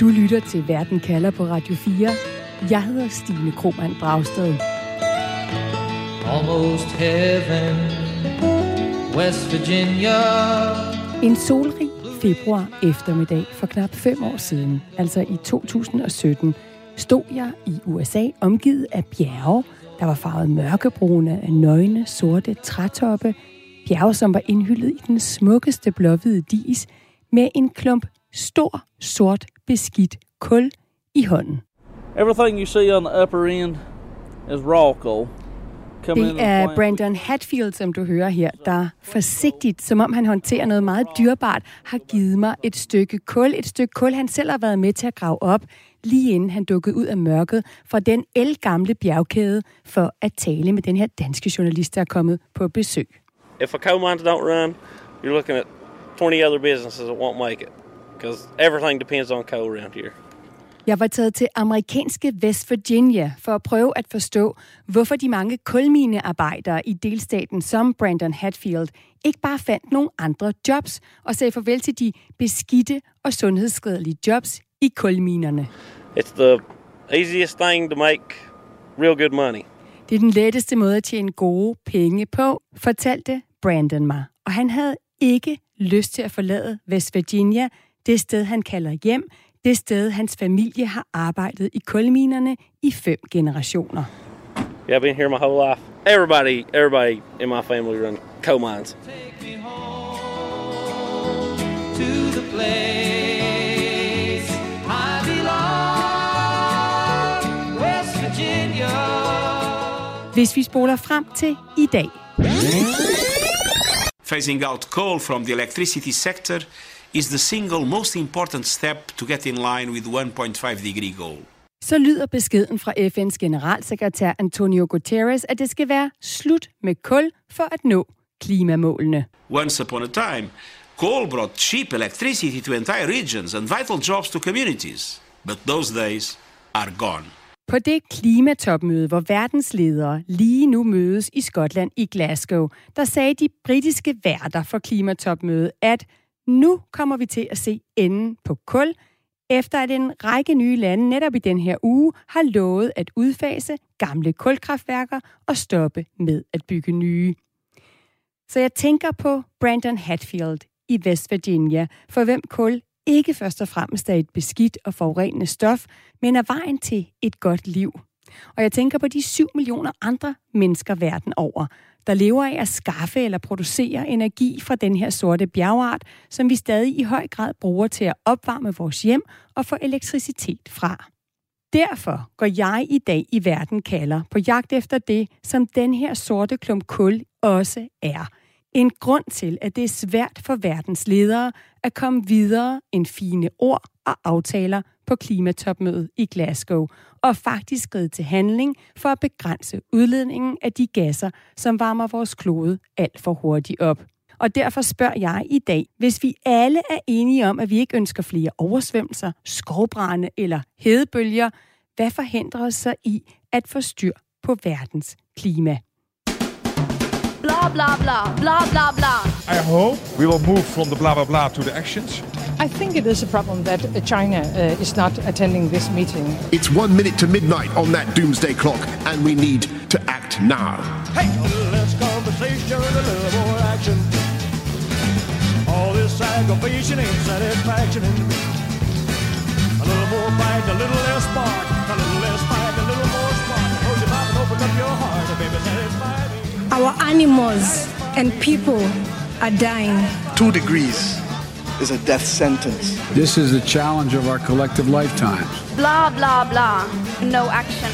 Du lytter til Verden kalder på Radio 4. Jeg hedder Stine Krohmann Dragsted. Almost heaven, West Virginia. En solrig februar eftermiddag for knap fem år siden, altså i 2017, stod jeg i USA omgivet af bjerge, der var farvet mørkebrune af nøgne, sorte trætoppe, bjerge, som var indhyllet i den smukkeste blåhvide dis, med en klump stor, sort, beskidt kul i hånden. Everything you see on the upper end is raw coal. Det er Brandon Hatfield, som du hører her, der forsigtigt, som om han håndterer noget meget dyrbart, har givet mig et stykke kul. Et stykke kul, han selv har været med til at grave op, lige inden han dukkede ud af mørket fra den elgamle bjergkæde for at tale med den her danske journalist, der er kommet på besøg. If a coal mines don't run, you're looking at 20 other businesses that won't make it. Because everything depends on coal around here. Jeg var taget til amerikanske West Virginia for at prøve at forstå, hvorfor de mange kulminearbejdere i delstaten som Brandon Hatfield ikke bare fandt nogle andre jobs og sagde farvel til de beskidte og sundhedsskadelige jobs i kulminerne. It's the easiest thing to make real good money. Det er den letteste måde at tjene gode penge på, fortalte Brandon mig. Og han havde ikke lyst til at forlade West Virginia, det sted han kalder hjem, det sted hans familie har arbejdet i kulminerne i fem generationer. Yeah, I've been here my whole life. Everybody, everybody in my family run coal mines. Take me home to the place Hvis vi spoler frem til i dag. Phasing out coal from the electricity sector is the single most important step to get in line with 1.5 degree goal. Så lyder beskeden fra FN's generalsekretær Antonio Guterres, at det skal være slut med kul for at nå klimamålene. Once upon a time, coal brought cheap electricity to entire regions and vital jobs to communities. But those days are gone. På det klimatopmøde, hvor verdensledere lige nu mødes i Skotland i Glasgow, der sagde de britiske værter for klimatopmødet, at nu kommer vi til at se enden på kul, efter at en række nye lande netop i den her uge har lovet at udfase gamle kulkraftværker og stoppe med at bygge nye. Så jeg tænker på Brandon Hatfield i West Virginia, for hvem kul ikke først og fremmest er et beskidt og forurenende stof, men er vejen til et godt liv. Og jeg tænker på de 7 millioner andre mennesker verden over, der lever af at skaffe eller producere energi fra den her sorte bjergart, som vi stadig i høj grad bruger til at opvarme vores hjem og få elektricitet fra. Derfor går jeg i dag i verden kalder på jagt efter det, som den her sorte klump kul også er – en grund til, at det er svært for verdens ledere at komme videre end fine ord og aftaler på klimatopmødet i Glasgow, og faktisk skride til handling for at begrænse udledningen af de gasser, som varmer vores klode alt for hurtigt op. Og derfor spørger jeg i dag, hvis vi alle er enige om, at vi ikke ønsker flere oversvømmelser, skovbrænde eller hedebølger, hvad forhindrer os så i at få styr på verdens klima? blah, blah, blah, blah, blah, blah. I hope we will move from the blah, blah, blah to the actions. I think it is a problem that China uh, is not attending this meeting. It's one minute to midnight on that doomsday clock, and we need to act now. Hey, a little less conversation, a little more action. All this aggravation ain't satisfaction. A little more fight, a little less spark. A little less fight, a little more spark. Close your mouth and open up your heart, baby, satisfy me. Our animals and people are dying. Two degrees is a death sentence. This is the challenge of our collective lifetimes. Blah, blah, blah. No action.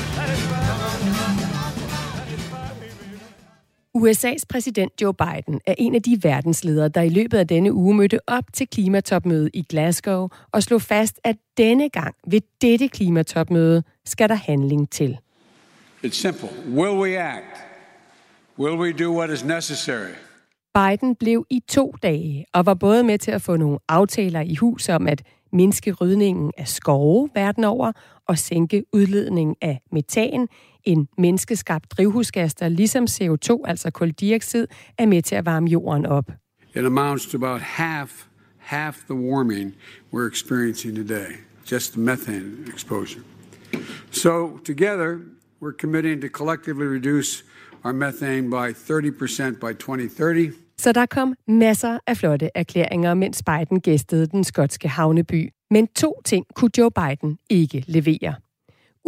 USA's præsident Joe Biden er en af de verdensledere, der i løbet af denne uge mødte op til klimatopmødet i Glasgow og slog fast, at denne gang ved dette klimatopmøde skal der handling til. It's simple. Will we act? Will we do what is necessary? Biden blev i to dage og var både med til at få nogle aftaler i hus om at mindske rydningen af skove verden over og sænke udledningen af metan, en menneskeskabt drivhusgas, der ligesom CO2, altså koldioxid, er med til at varme jorden op. It amounts to about half, half the warming we're experiencing today. just methane exposure. So, together, we're committing to collectively reduce our methane by 30% by 2030. Så der kom masser af flotte erklæringer, mens Biden gæstede den skotske havneby. Men to ting kunne Joe Biden ikke levere.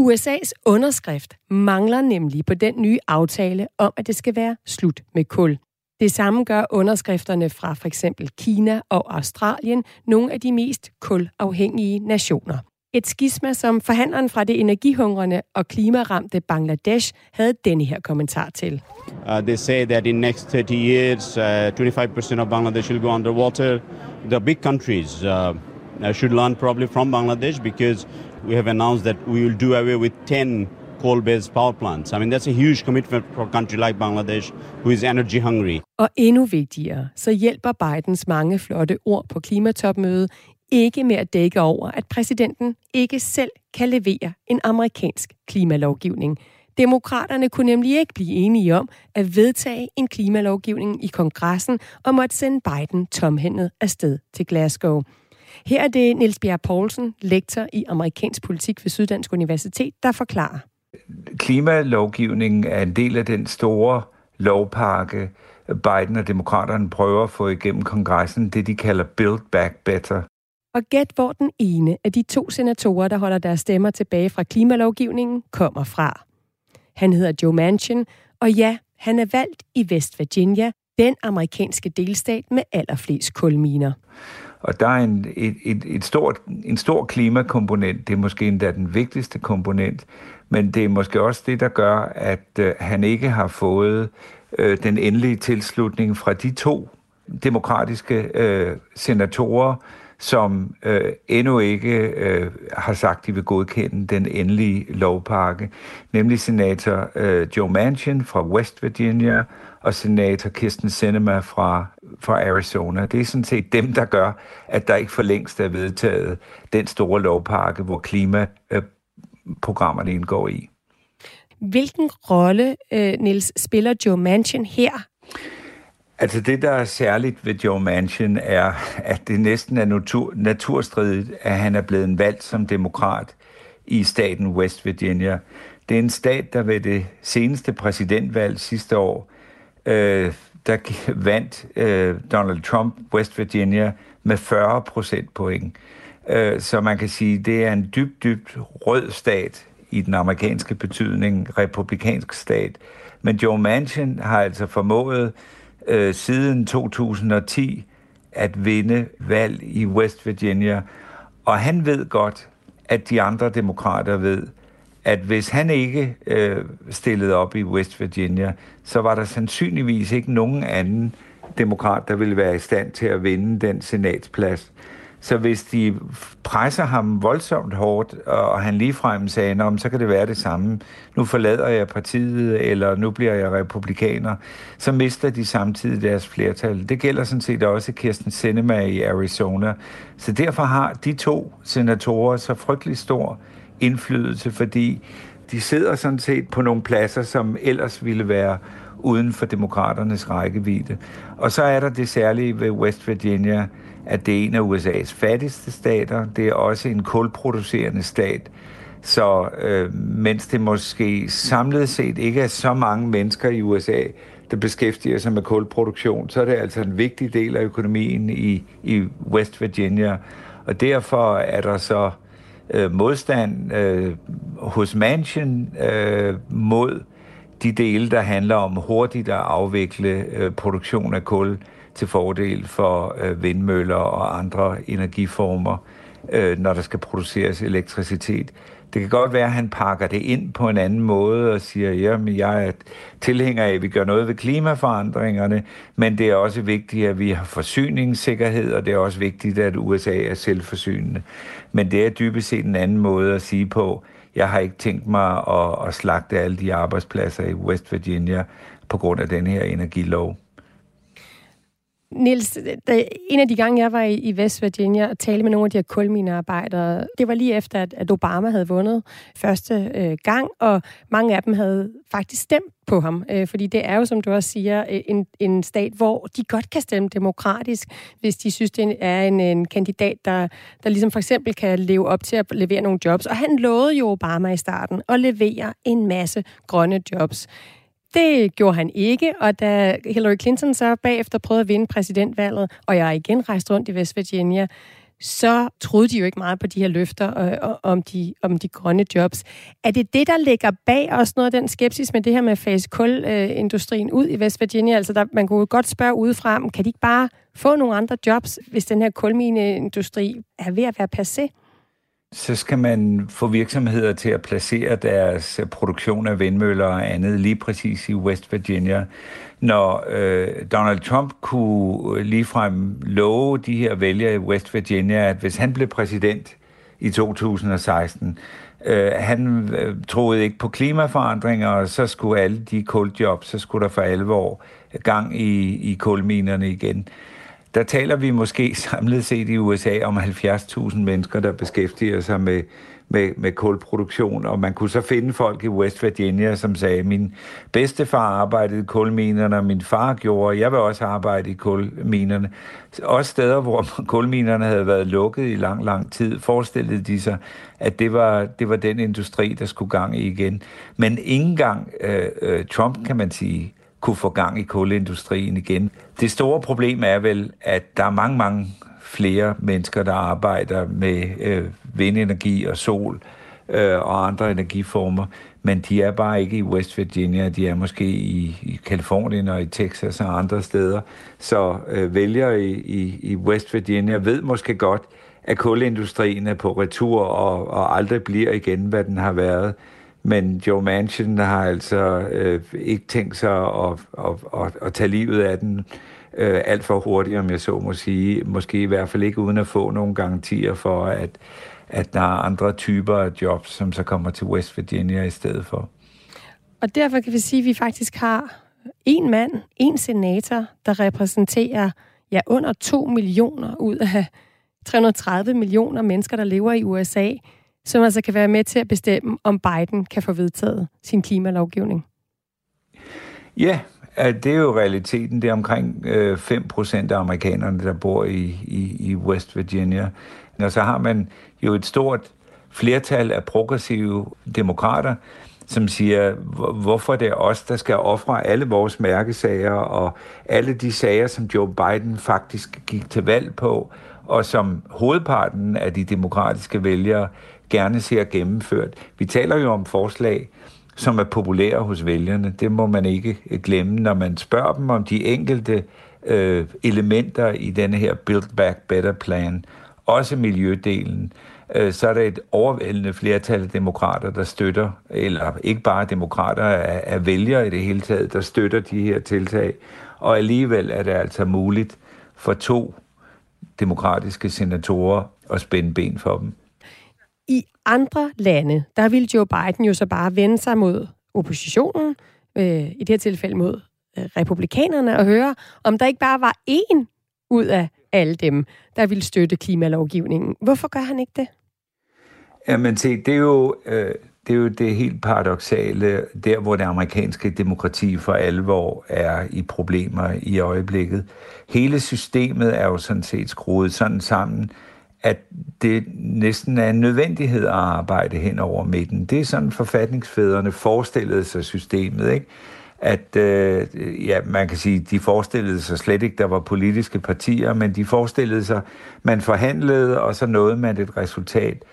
USA's underskrift mangler nemlig på den nye aftale om, at det skal være slut med kul. Det samme gør underskrifterne fra for eksempel Kina og Australien, nogle af de mest kulafhængige nationer. Et skisma, som forhandleren fra det energihungrende og klimaramte Bangladesh havde denne her kommentar til. Uh, they say that in next 30 years, uh, 25% of Bangladesh will go underwater. The big countries uh, should learn probably from Bangladesh because we have announced that we will do away with 10 coal-based power plants. I mean, that's a huge commitment for a country like Bangladesh, who is energy hungry. Og endnu vigtigere, så hjælper Bidens mange flotte ord på klimatopmødet ikke med at dække over, at præsidenten ikke selv kan levere en amerikansk klimalovgivning. Demokraterne kunne nemlig ikke blive enige om at vedtage en klimalovgivning i kongressen og måtte sende Biden tomhændet afsted til Glasgow. Her er det Niels Bjerg Poulsen, lektor i amerikansk politik ved Syddansk Universitet, der forklarer. Klimalovgivningen er en del af den store lovpakke, Biden og demokraterne prøver at få igennem kongressen, det de kalder Build Back Better. Og gæt, hvor den ene af de to senatorer, der holder deres stemmer tilbage fra klimalovgivningen, kommer fra. Han hedder Joe Manchin, og ja, han er valgt i West Virginia, den amerikanske delstat med allerflest kulminer. Og der er en, et, et, et stort, en stor klimakomponent, det er måske endda den vigtigste komponent, men det er måske også det, der gør, at øh, han ikke har fået øh, den endelige tilslutning fra de to demokratiske øh, senatorer, som øh, endnu ikke øh, har sagt, at de vil godkende den endelige lovpakke, nemlig senator øh, Joe Manchin fra West Virginia og senator Kirsten Sinema fra, fra Arizona. Det er sådan set dem, der gør, at der ikke for længst er vedtaget den store lovpakke, hvor klimaprogrammerne indgår i. Hvilken rolle, øh, Nils, spiller Joe Manchin her? Altså det, der er særligt ved Joe Manchin, er, at det næsten er natur, naturstridigt, at han er blevet valgt som demokrat i staten West Virginia. Det er en stat, der ved det seneste præsidentvalg sidste år, øh, der vandt øh, Donald Trump West Virginia med 40 procent point. Øh, så man kan sige, det er en dybt, dybt rød stat i den amerikanske betydning, republikansk stat. Men Joe Manchin har altså formået øh, siden 2010 at vinde valg i West Virginia. Og han ved godt, at de andre demokrater ved, at hvis han ikke øh, stillede op i West Virginia, så var der sandsynligvis ikke nogen anden demokrat, der ville være i stand til at vinde den senatsplads. Så hvis de presser ham voldsomt hårdt, og han ligefrem sagde, så kan det være det samme. Nu forlader jeg partiet, eller nu bliver jeg republikaner. Så mister de samtidig deres flertal. Det gælder sådan set også Kirsten Sinema i Arizona. Så derfor har de to senatorer så frygtelig stor indflydelse, fordi de sidder sådan set på nogle pladser, som ellers ville være uden for demokraternes rækkevidde. Og så er der det særlige ved West Virginia, at det er en af USA's fattigste stater. Det er også en kulproducerende stat. Så øh, mens det måske samlet set ikke er så mange mennesker i USA, der beskæftiger sig med kulproduktion, så er det altså en vigtig del af økonomien i, i West Virginia. Og derfor er der så øh, modstand øh, hos Manchin øh, mod de dele, der handler om hurtigt at afvikle øh, produktion af kul til fordel for øh, vindmøller og andre energiformer, øh, når der skal produceres elektricitet. Det kan godt være, at han pakker det ind på en anden måde og siger, at jeg er tilhænger af, at vi gør noget ved klimaforandringerne, men det er også vigtigt, at vi har forsyningssikkerhed, og det er også vigtigt, at USA er selvforsynende. Men det er dybest set en anden måde at sige på, jeg har ikke tænkt mig at, at slagte alle de arbejdspladser i West Virginia på grund af den her energilov. Nils, da, en af de gange, jeg var i, i West Virginia og talte med nogle af de her kulminearbejdere, det var lige efter, at, at Obama havde vundet første øh, gang, og mange af dem havde faktisk stemt på ham. Øh, fordi det er jo, som du også siger, øh, en, en stat, hvor de godt kan stemme demokratisk, hvis de synes, det er en, en kandidat, der, der ligesom for eksempel kan leve op til at levere nogle jobs. Og han lovede jo Obama i starten at levere en masse grønne jobs. Det gjorde han ikke, og da Hillary Clinton så bagefter prøvede at vinde præsidentvalget, og jeg igen rejst rundt i West Virginia, så troede de jo ikke meget på de her løfter øh, om, de, om de grønne jobs. Er det det, der ligger bag os noget af den skepsis med det her med at fase kulindustrien ud i West Virginia? Altså, der, man kunne godt spørge udefra, kan de ikke bare få nogle andre jobs, hvis den her kulmineindustri er ved at være passé? Så skal man få virksomheder til at placere deres øh, produktion af vindmøller og andet lige præcis i West Virginia. Når øh, Donald Trump kunne øh, ligefrem love de her vælgere i West Virginia, at hvis han blev præsident i 2016, øh, han øh, troede ikke på klimaforandringer, og så skulle alle de kuljobs, så skulle der for alvor gang i, i kulminerne igen der taler vi måske samlet set i USA om 70.000 mennesker, der beskæftiger sig med, med, med kulproduktion, og man kunne så finde folk i West Virginia, som sagde, min bedstefar arbejdede i kulminerne, og min far gjorde, jeg vil også arbejde i kulminerne. Også steder, hvor kulminerne havde været lukket i lang, lang tid, forestillede de sig, at det var, det var den industri, der skulle gang i igen. Men ingen gang øh, øh, Trump, kan man sige, kunne få gang i kulindustrien igen. Det store problem er vel, at der er mange, mange flere mennesker, der arbejder med øh, vindenergi og sol øh, og andre energiformer, men de er bare ikke i West Virginia, de er måske i, i Kalifornien og i Texas og andre steder. Så øh, vælgere i, i, i West Virginia ved måske godt, at kulindustrien er på retur og, og aldrig bliver igen, hvad den har været. Men Joe Manchin har altså øh, ikke tænkt sig at, at, at, at tage livet af den øh, alt for hurtigt, om jeg så må sige. Måske i hvert fald ikke uden at få nogle garantier for, at, at der er andre typer af jobs, som så kommer til West Virginia i stedet for. Og derfor kan vi sige, at vi faktisk har en mand, en senator, der repræsenterer ja, under 2 millioner ud af 330 millioner mennesker, der lever i USA som altså kan være med til at bestemme, om Biden kan få vedtaget sin klimalovgivning? Ja, det er jo realiteten. Det er omkring øh, 5% af amerikanerne, der bor i, i, i West Virginia. Og så har man jo et stort flertal af progressive demokrater, som siger, hvorfor det er os, der skal ofre alle vores mærkesager og alle de sager, som Joe Biden faktisk gik til valg på, og som hovedparten af de demokratiske vælgere gerne ser gennemført. Vi taler jo om forslag, som er populære hos vælgerne. Det må man ikke glemme, når man spørger dem om de enkelte øh, elementer i denne her Build Back Better plan, også miljødelen, øh, så er der et overvældende flertal af demokrater, der støtter, eller ikke bare demokrater, af, af vælgere i det hele taget, der støtter de her tiltag. Og alligevel er det altså muligt for to demokratiske senatorer at spænde ben for dem. I andre lande, der ville Joe Biden jo så bare vende sig mod oppositionen, øh, i det her tilfælde mod øh, republikanerne, og høre, om der ikke bare var én ud af alle dem, der ville støtte klimalovgivningen. Hvorfor gør han ikke det? Jamen se, det er jo... Øh det er jo det helt paradoxale, der hvor det amerikanske demokrati for alvor er i problemer i øjeblikket. Hele systemet er jo sådan set skruet sådan sammen, at det næsten er en nødvendighed at arbejde hen over midten. Det er sådan forfatningsfædrene forestillede sig systemet, ikke? At, øh, ja, man kan sige, de forestillede sig slet ikke, der var politiske partier, men de forestillede sig, man forhandlede, og så nåede man et resultat.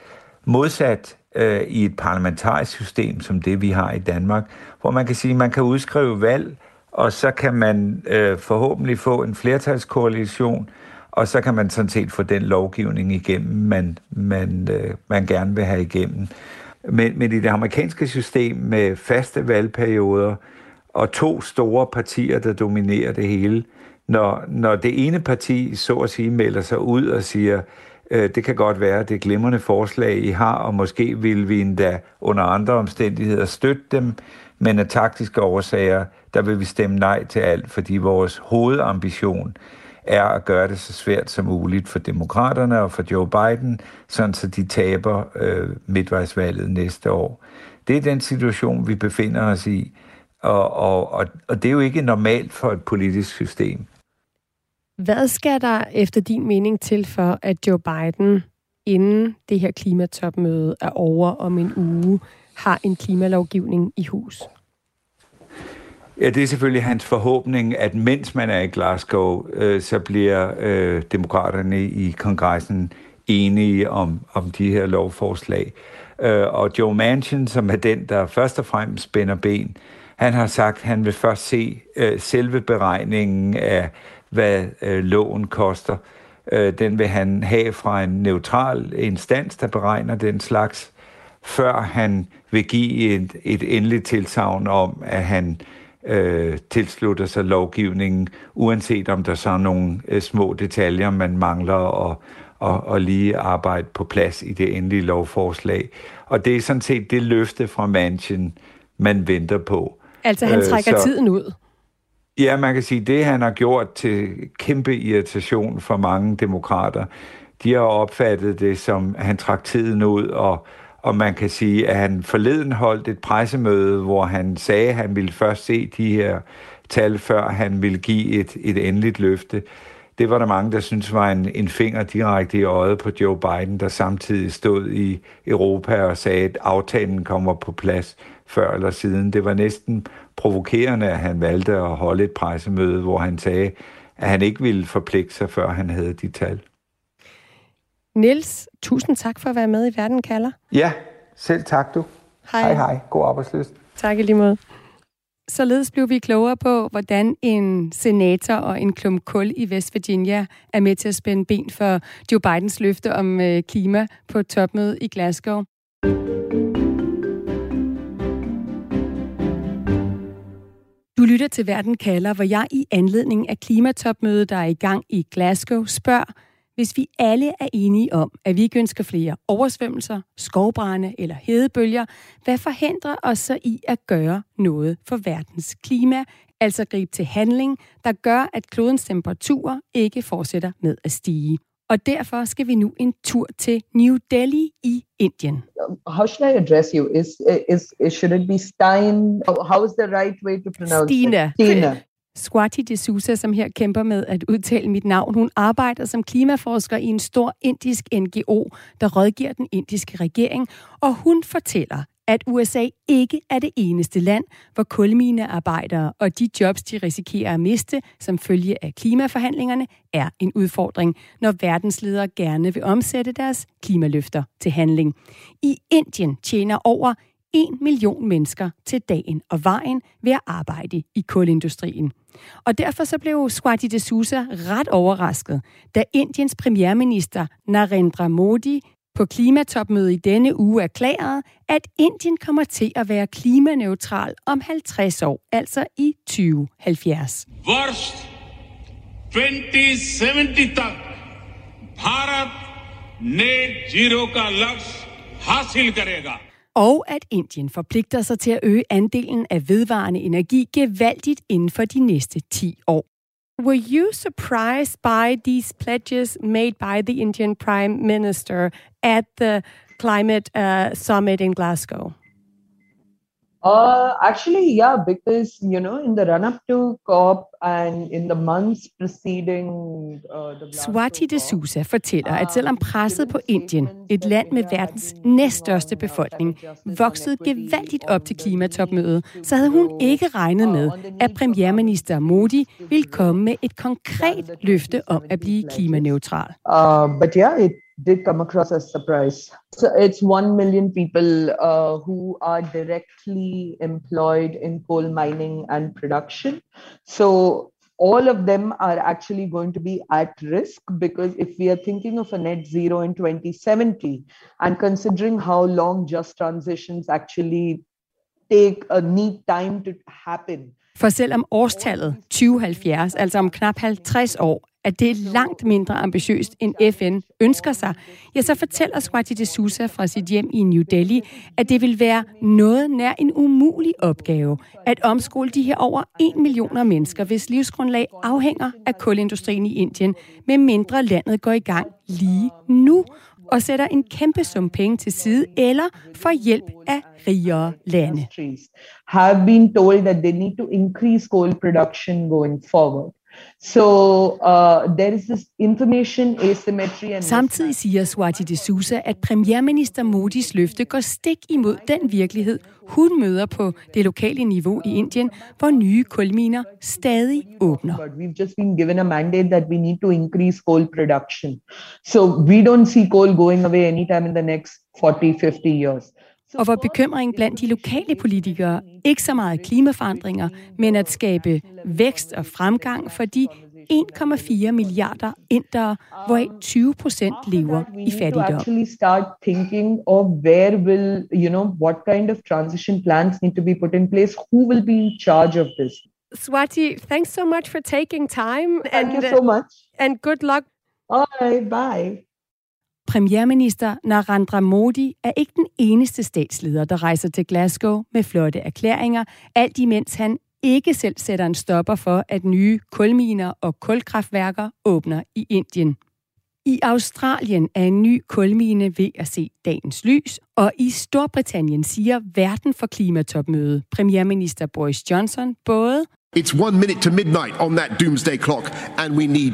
Modsat øh, i et parlamentarisk system, som det vi har i Danmark, hvor man kan sige, man kan udskrive valg, og så kan man øh, forhåbentlig få en flertalskoalition, og så kan man sådan set få den lovgivning igennem, man, man, øh, man gerne vil have igennem. Men, men i det amerikanske system med faste valgperioder og to store partier, der dominerer det hele, når, når det ene parti så at sige melder sig ud og siger, øh, det kan godt være, det er glimrende forslag, I har, og måske vil vi endda under andre omstændigheder støtte dem, men af taktiske årsager, der vil vi stemme nej til alt, fordi vores hovedambition er at gøre det så svært som muligt for demokraterne og for Joe Biden, sådan så de taber øh, midtvejsvalget næste år. Det er den situation, vi befinder os i, og, og, og, og det er jo ikke normalt for et politisk system. Hvad skal der efter din mening til for, at Joe Biden inden det her klimatopmøde er over om en uge, har en klimalovgivning i hus? Ja, det er selvfølgelig hans forhåbning, at mens man er i Glasgow, øh, så bliver øh, demokraterne i kongressen enige om, om de her lovforslag. Øh, og Joe Manchin, som er den, der først og fremmest spænder ben, han har sagt, at han vil først se øh, selve beregningen af, hvad øh, loven koster. Øh, den vil han have fra en neutral instans, der beregner den slags, før han vil give et, et endeligt tilsavn om, at han øh, tilslutter sig lovgivningen, uanset om der så er nogle øh, små detaljer, man mangler at, og, og lige arbejde på plads i det endelige lovforslag. Og det er sådan set det løfte fra Manchin, man venter på. Altså han øh, trækker øh, så, tiden ud? Ja, man kan sige, det han har gjort til kæmpe irritation for mange demokrater, de har opfattet det som, at han trak tiden ud, og, og man kan sige, at han forleden holdt et pressemøde, hvor han sagde, at han ville først se de her tal, før han ville give et, et endeligt løfte. Det var der mange, der synes var en, en finger direkte i øjet på Joe Biden, der samtidig stod i Europa og sagde, at aftalen kommer på plads før eller siden. Det var næsten provokerende, at han valgte at holde et pressemøde, hvor han sagde, at han ikke ville forpligte sig, før han havde de tal. Niels, tusind tak for at være med i Verden kalder. Ja, selv tak du. Hej. Hej, hej. God arbejdsløst. Tak i lige måde. Således blev vi klogere på, hvordan en senator og en klump kul i West Virginia er med til at spænde ben for Joe Bidens løfte om øh, klima på topmødet i Glasgow. Du lytter til Verden kalder, hvor jeg i anledning af klimatopmødet, der er i gang i Glasgow, spørger, hvis vi alle er enige om, at vi ikke ønsker flere oversvømmelser, skovbrænde eller hedebølger, hvad forhindrer os så i at gøre noget for verdens klima, altså gribe til handling, der gør, at klodens temperaturer ikke fortsætter med at stige? Og derfor skal vi nu en tur til New Delhi i Indien. How should I address you? Is, is, is should it be Stein? How is the right way to pronounce Stina. it? Stina. Swati D'Souza, som her kæmper med at udtale mit navn. Hun arbejder som klimaforsker i en stor indisk NGO, der rådgiver den indiske regering, og hun fortæller, at USA ikke er det eneste land, hvor kulminearbejdere og de jobs, de risikerer at miste som følge af klimaforhandlingerne, er en udfordring, når verdensledere gerne vil omsætte deres klimaløfter til handling. I Indien tjener over 1 million mennesker til dagen og vejen ved at arbejde i kulindustrien. Og derfor så blev Swati de Sousa ret overrasket, da Indiens premierminister Narendra Modi på klimatopmødet i denne uge erklærede, at Indien kommer til at være klimaneutral om 50 år, altså i 2070. Worst 2070 tak Bharat net zero ka laksh hasil karega og at Indien forpligter sig til at øge andelen af vedvarende energi gevaldigt inden for de næste 10 år. Were you surprised by these pledges made by the Indian Prime Minister at the climate uh, summit in Glasgow? Uh, actually, yeah, because you know, in the run up to COP and in the months preceding uh, the Swati de Sousa fortæller, at selvom presset på Indien, et land med verdens næststørste befolkning, voksede gevaldigt op til klimatopmødet, så havde hun ikke regnet med, at premierminister Modi ville komme med et konkret løfte om at blive klimaneutral. Uh, but yeah, it did come across as surprise. So it's 1 million people uh, who are directly employed in coal mining and production. So all of them are actually going to be at risk because if we are thinking of a net zero in 2070 and considering how long just transitions actually take a need time to happen For selvom årstallet 2070, altså om knap 50 år, at det er langt mindre ambitiøst, end FN ønsker sig, ja, så fortæller Swati de Sousa fra sit hjem i New Delhi, at det vil være noget nær en umulig opgave at omskole de her over 1 millioner mennesker, hvis livsgrundlag afhænger af kulindustrien i Indien, med mindre landet går i gang lige nu og sætter en kæmpe sum penge til side eller får hjælp af rigere lande. Have been told that they need to increase coal production going forward. So uh, there is this information asymmetry and Samtidig siger Swati de Sousa, at premierminister Modis løfte går stik imod den virkelighed, hun møder på det lokale niveau i Indien, hvor nye kulminer stadig åbner. But we've just been given a mandate that we need to increase coal production. So we don't see coal going away anytime in the next 40-50 years. Og hvor bekymringen blandt de lokale politikere ikke så meget klimaforandringer, men at skabe vækst og fremgang for de 1,4 milliarder indere, hvoraf 20 procent lever i fattigdom. actually start thinking of where will, you know, what kind of transition plans need to be put in place, who will be in charge of this. Swati, thanks so much for taking time. Thank and, you so much. And good luck. All right, bye. Premierminister Narendra Modi er ikke den eneste statsleder, der rejser til Glasgow med flotte erklæringer, alt imens han ikke selv sætter en stopper for, at nye kulminer og kulkraftværker åbner i Indien. I Australien er en ny kulmine ved at se dagens lys, og i Storbritannien siger verden for klimatopmøde premierminister Boris Johnson både It's one minute to midnight on that doomsday clock, and we need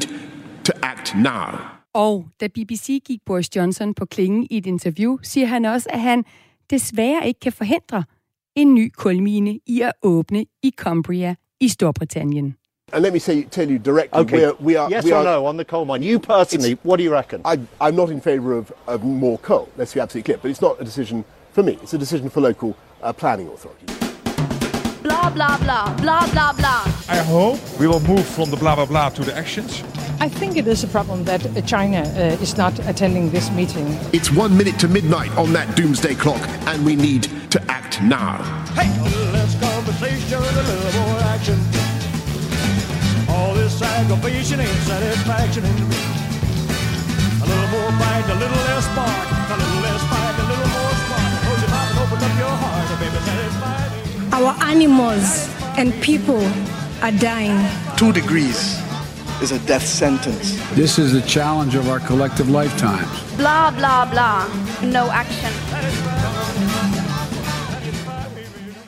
to act now. Og da BBC gik Boris Johnson på klingen i et interview, siger han også, at han desværre ikke kan forhindre en ny kulmine i at åbne i Cumbria i Storbritannien. And let me say, tell you directly, Okay. we're, we are. Yes we or are, no on the coal mine? You personally, what do you reckon? I, I'm not in favour of, of more coal. Let's be absolutely clear. But it's not a decision for me. It's a decision for local uh, planning authorities. Blah, blah, blah. Blah, blah, blah. I hope we will move from the blah blah blah to the actions. I think it is a problem that uh, China uh, is not attending this meeting. It's one minute to midnight on that doomsday clock, and we need to act now. Hey, less conversation, a little more action. All this aggravation ain't satisfaction. A little more fight, a little less spark. A little less fight, a little more spark. Close your mouth and open up your heart, baby, satisfy me. Our animals and people are dying. Two degrees is a death sentence. This is the challenge of our collective lifetimes. Blah, blah, blah. No action.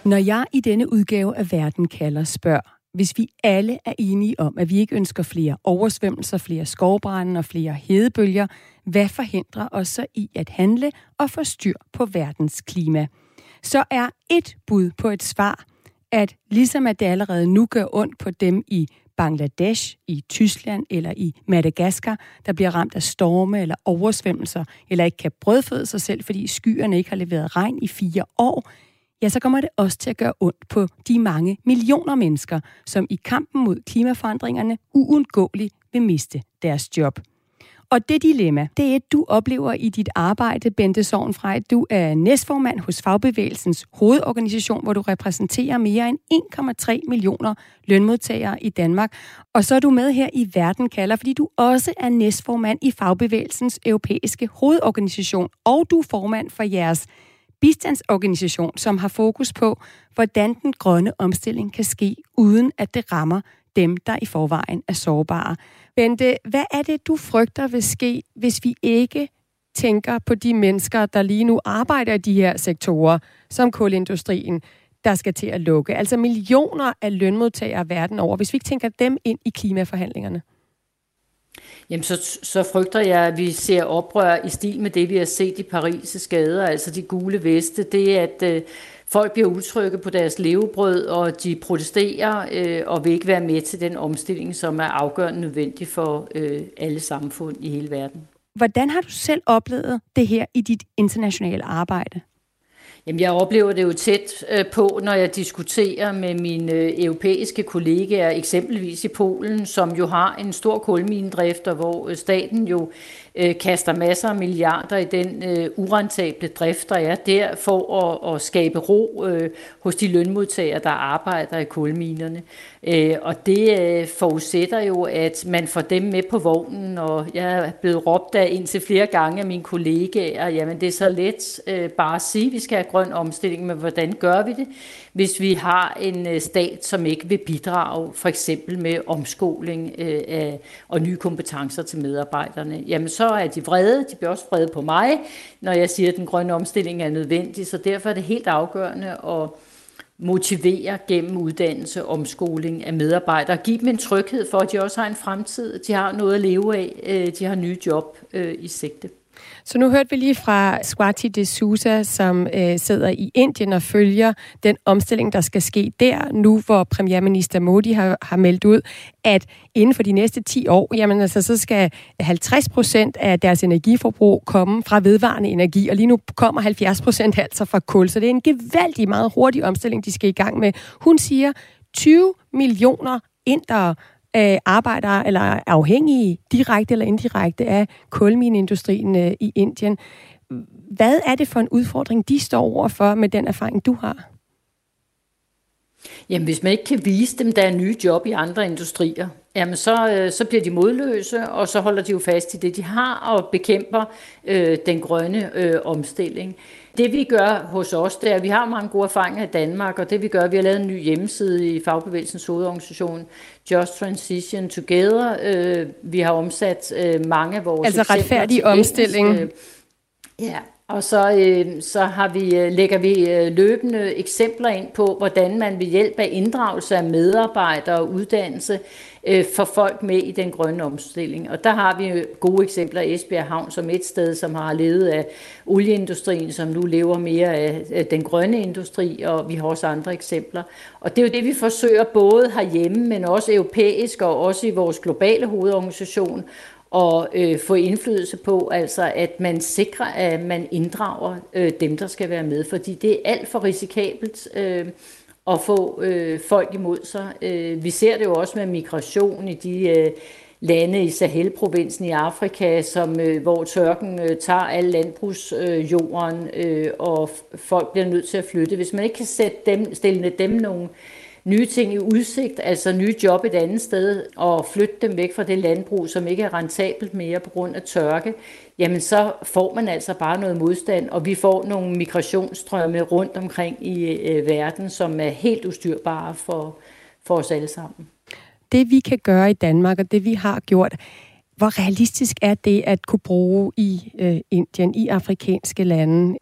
Når jeg i denne udgave af Verden kalder spørg, hvis vi alle er enige om, at vi ikke ønsker flere oversvømmelser, flere skovbrænde og flere hedebølger, hvad forhindrer os så i at handle og få styr på verdens klima? Så er et bud på et svar, at ligesom at det allerede nu gør ondt på dem i Bangladesh, i Tyskland eller i Madagaskar, der bliver ramt af storme eller oversvømmelser, eller ikke kan brødføde sig selv, fordi skyerne ikke har leveret regn i fire år, ja, så kommer det også til at gøre ondt på de mange millioner mennesker, som i kampen mod klimaforandringerne uundgåeligt vil miste deres job. Og det dilemma, det er et, du oplever i dit arbejde, Bente Sovnfrej. Du er næstformand hos Fagbevægelsens hovedorganisation, hvor du repræsenterer mere end 1,3 millioner lønmodtagere i Danmark. Og så er du med her i Verden kalder, fordi du også er næstformand i Fagbevægelsens europæiske hovedorganisation, og du er formand for jeres bistandsorganisation, som har fokus på, hvordan den grønne omstilling kan ske, uden at det rammer dem, der i forvejen er sårbare. Bente, hvad er det, du frygter vil ske, hvis vi ikke tænker på de mennesker, der lige nu arbejder i de her sektorer, som kulindustrien, der skal til at lukke? Altså millioner af lønmodtagere verden over. Hvis vi ikke tænker dem ind i klimaforhandlingerne? Jamen, så, så frygter jeg, at vi ser oprør i stil med det, vi har set i Paris' skader, altså de gule veste. Det er, at øh, folk bliver utrygge på deres levebrød, og de protesterer øh, og vil ikke være med til den omstilling, som er afgørende nødvendig for øh, alle samfund i hele verden. Hvordan har du selv oplevet det her i dit internationale arbejde? Jamen, jeg oplever det jo tæt øh, på, når jeg diskuterer med mine øh, europæiske kollegaer, eksempelvis i Polen, som jo har en stor kulminedrift, og hvor øh, staten jo øh, kaster masser af milliarder i den øh, urentable drift, der er der, for at, at skabe ro øh, hos de lønmodtagere, der arbejder i kulminerne. Øh, og det øh, forudsætter jo, at man får dem med på vognen, og jeg er blevet råbt af indtil flere gange af mine kollegaer, jamen det er så let øh, bare at sige, at vi skal have grøn omstilling, men hvordan gør vi det, hvis vi har en øh, stat, som ikke vil bidrage, for eksempel med omskoling øh, af, og nye kompetencer til medarbejderne, jamen så er de vrede, de bliver også vrede på mig, når jeg siger, at den grønne omstilling er nødvendig, så derfor er det helt afgørende at motivere gennem uddannelse og omskoling af medarbejdere. Give dem en tryghed for, at de også har en fremtid, de har noget at leve af, øh, de har nye job øh, i sigte. Så nu hørte vi lige fra Swati de Sousa, som øh, sidder i Indien og følger den omstilling, der skal ske der, nu hvor premierminister Modi har, har meldt ud, at inden for de næste 10 år, jamen altså, så skal 50 procent af deres energiforbrug komme fra vedvarende energi, og lige nu kommer 70 procent altså fra kul. Så det er en gevaldig meget hurtig omstilling, de skal i gang med. Hun siger, 20 millioner indere øh, arbejder eller er afhængige direkte eller indirekte af kulmineindustrien øh, i Indien. Hvad er det for en udfordring, de står overfor med den erfaring, du har? Jamen, hvis man ikke kan vise dem, der er nye job i andre industrier, jamen så, øh, så bliver de modløse, og så holder de jo fast i det, de har, og bekæmper øh, den grønne øh, omstilling. Det vi gør hos os, det er, at vi har mange gode erfaringer i Danmark, og det vi gør, vi har lavet en ny hjemmeside i Fagbevægelsens hovedorganisation, Just Transition Together. Øh, vi har omsat øh, mange af vores Altså retfærdig omstilling. Øh, ja, og så, øh, så har vi, lægger vi øh, løbende eksempler ind på, hvordan man ved hjælp af inddragelse af medarbejdere og uddannelse øh, for folk med i den grønne omstilling. Og der har vi gode eksempler. Esbjerg Havn som et sted, som har levet af olieindustrien, som nu lever mere af den grønne industri, og vi har også andre eksempler. Og det er jo det, vi forsøger både herhjemme, men også europæisk og også i vores globale hovedorganisation og øh, få indflydelse på, altså at man sikrer, at man inddrager øh, dem, der skal være med, fordi det er alt for risikabelt øh, at få øh, folk imod sig. Øh, vi ser det jo også med migration i de øh, lande i Sahel-provinsen i Afrika, som, øh, hvor tørken øh, tager al landbrugsjorden, øh, og folk bliver nødt til at flytte. Hvis man ikke kan sætte dem, stille dem nogle nye ting i udsigt, altså nye job et andet sted, og flytte dem væk fra det landbrug, som ikke er rentabelt mere på grund af tørke, jamen så får man altså bare noget modstand, og vi får nogle migrationsstrømme rundt omkring i øh, verden, som er helt ustyrbare for, for os alle sammen. Det vi kan gøre i Danmark, og det vi har gjort, hvor realistisk er det at kunne bruge i øh, Indien, i afrikanske lande?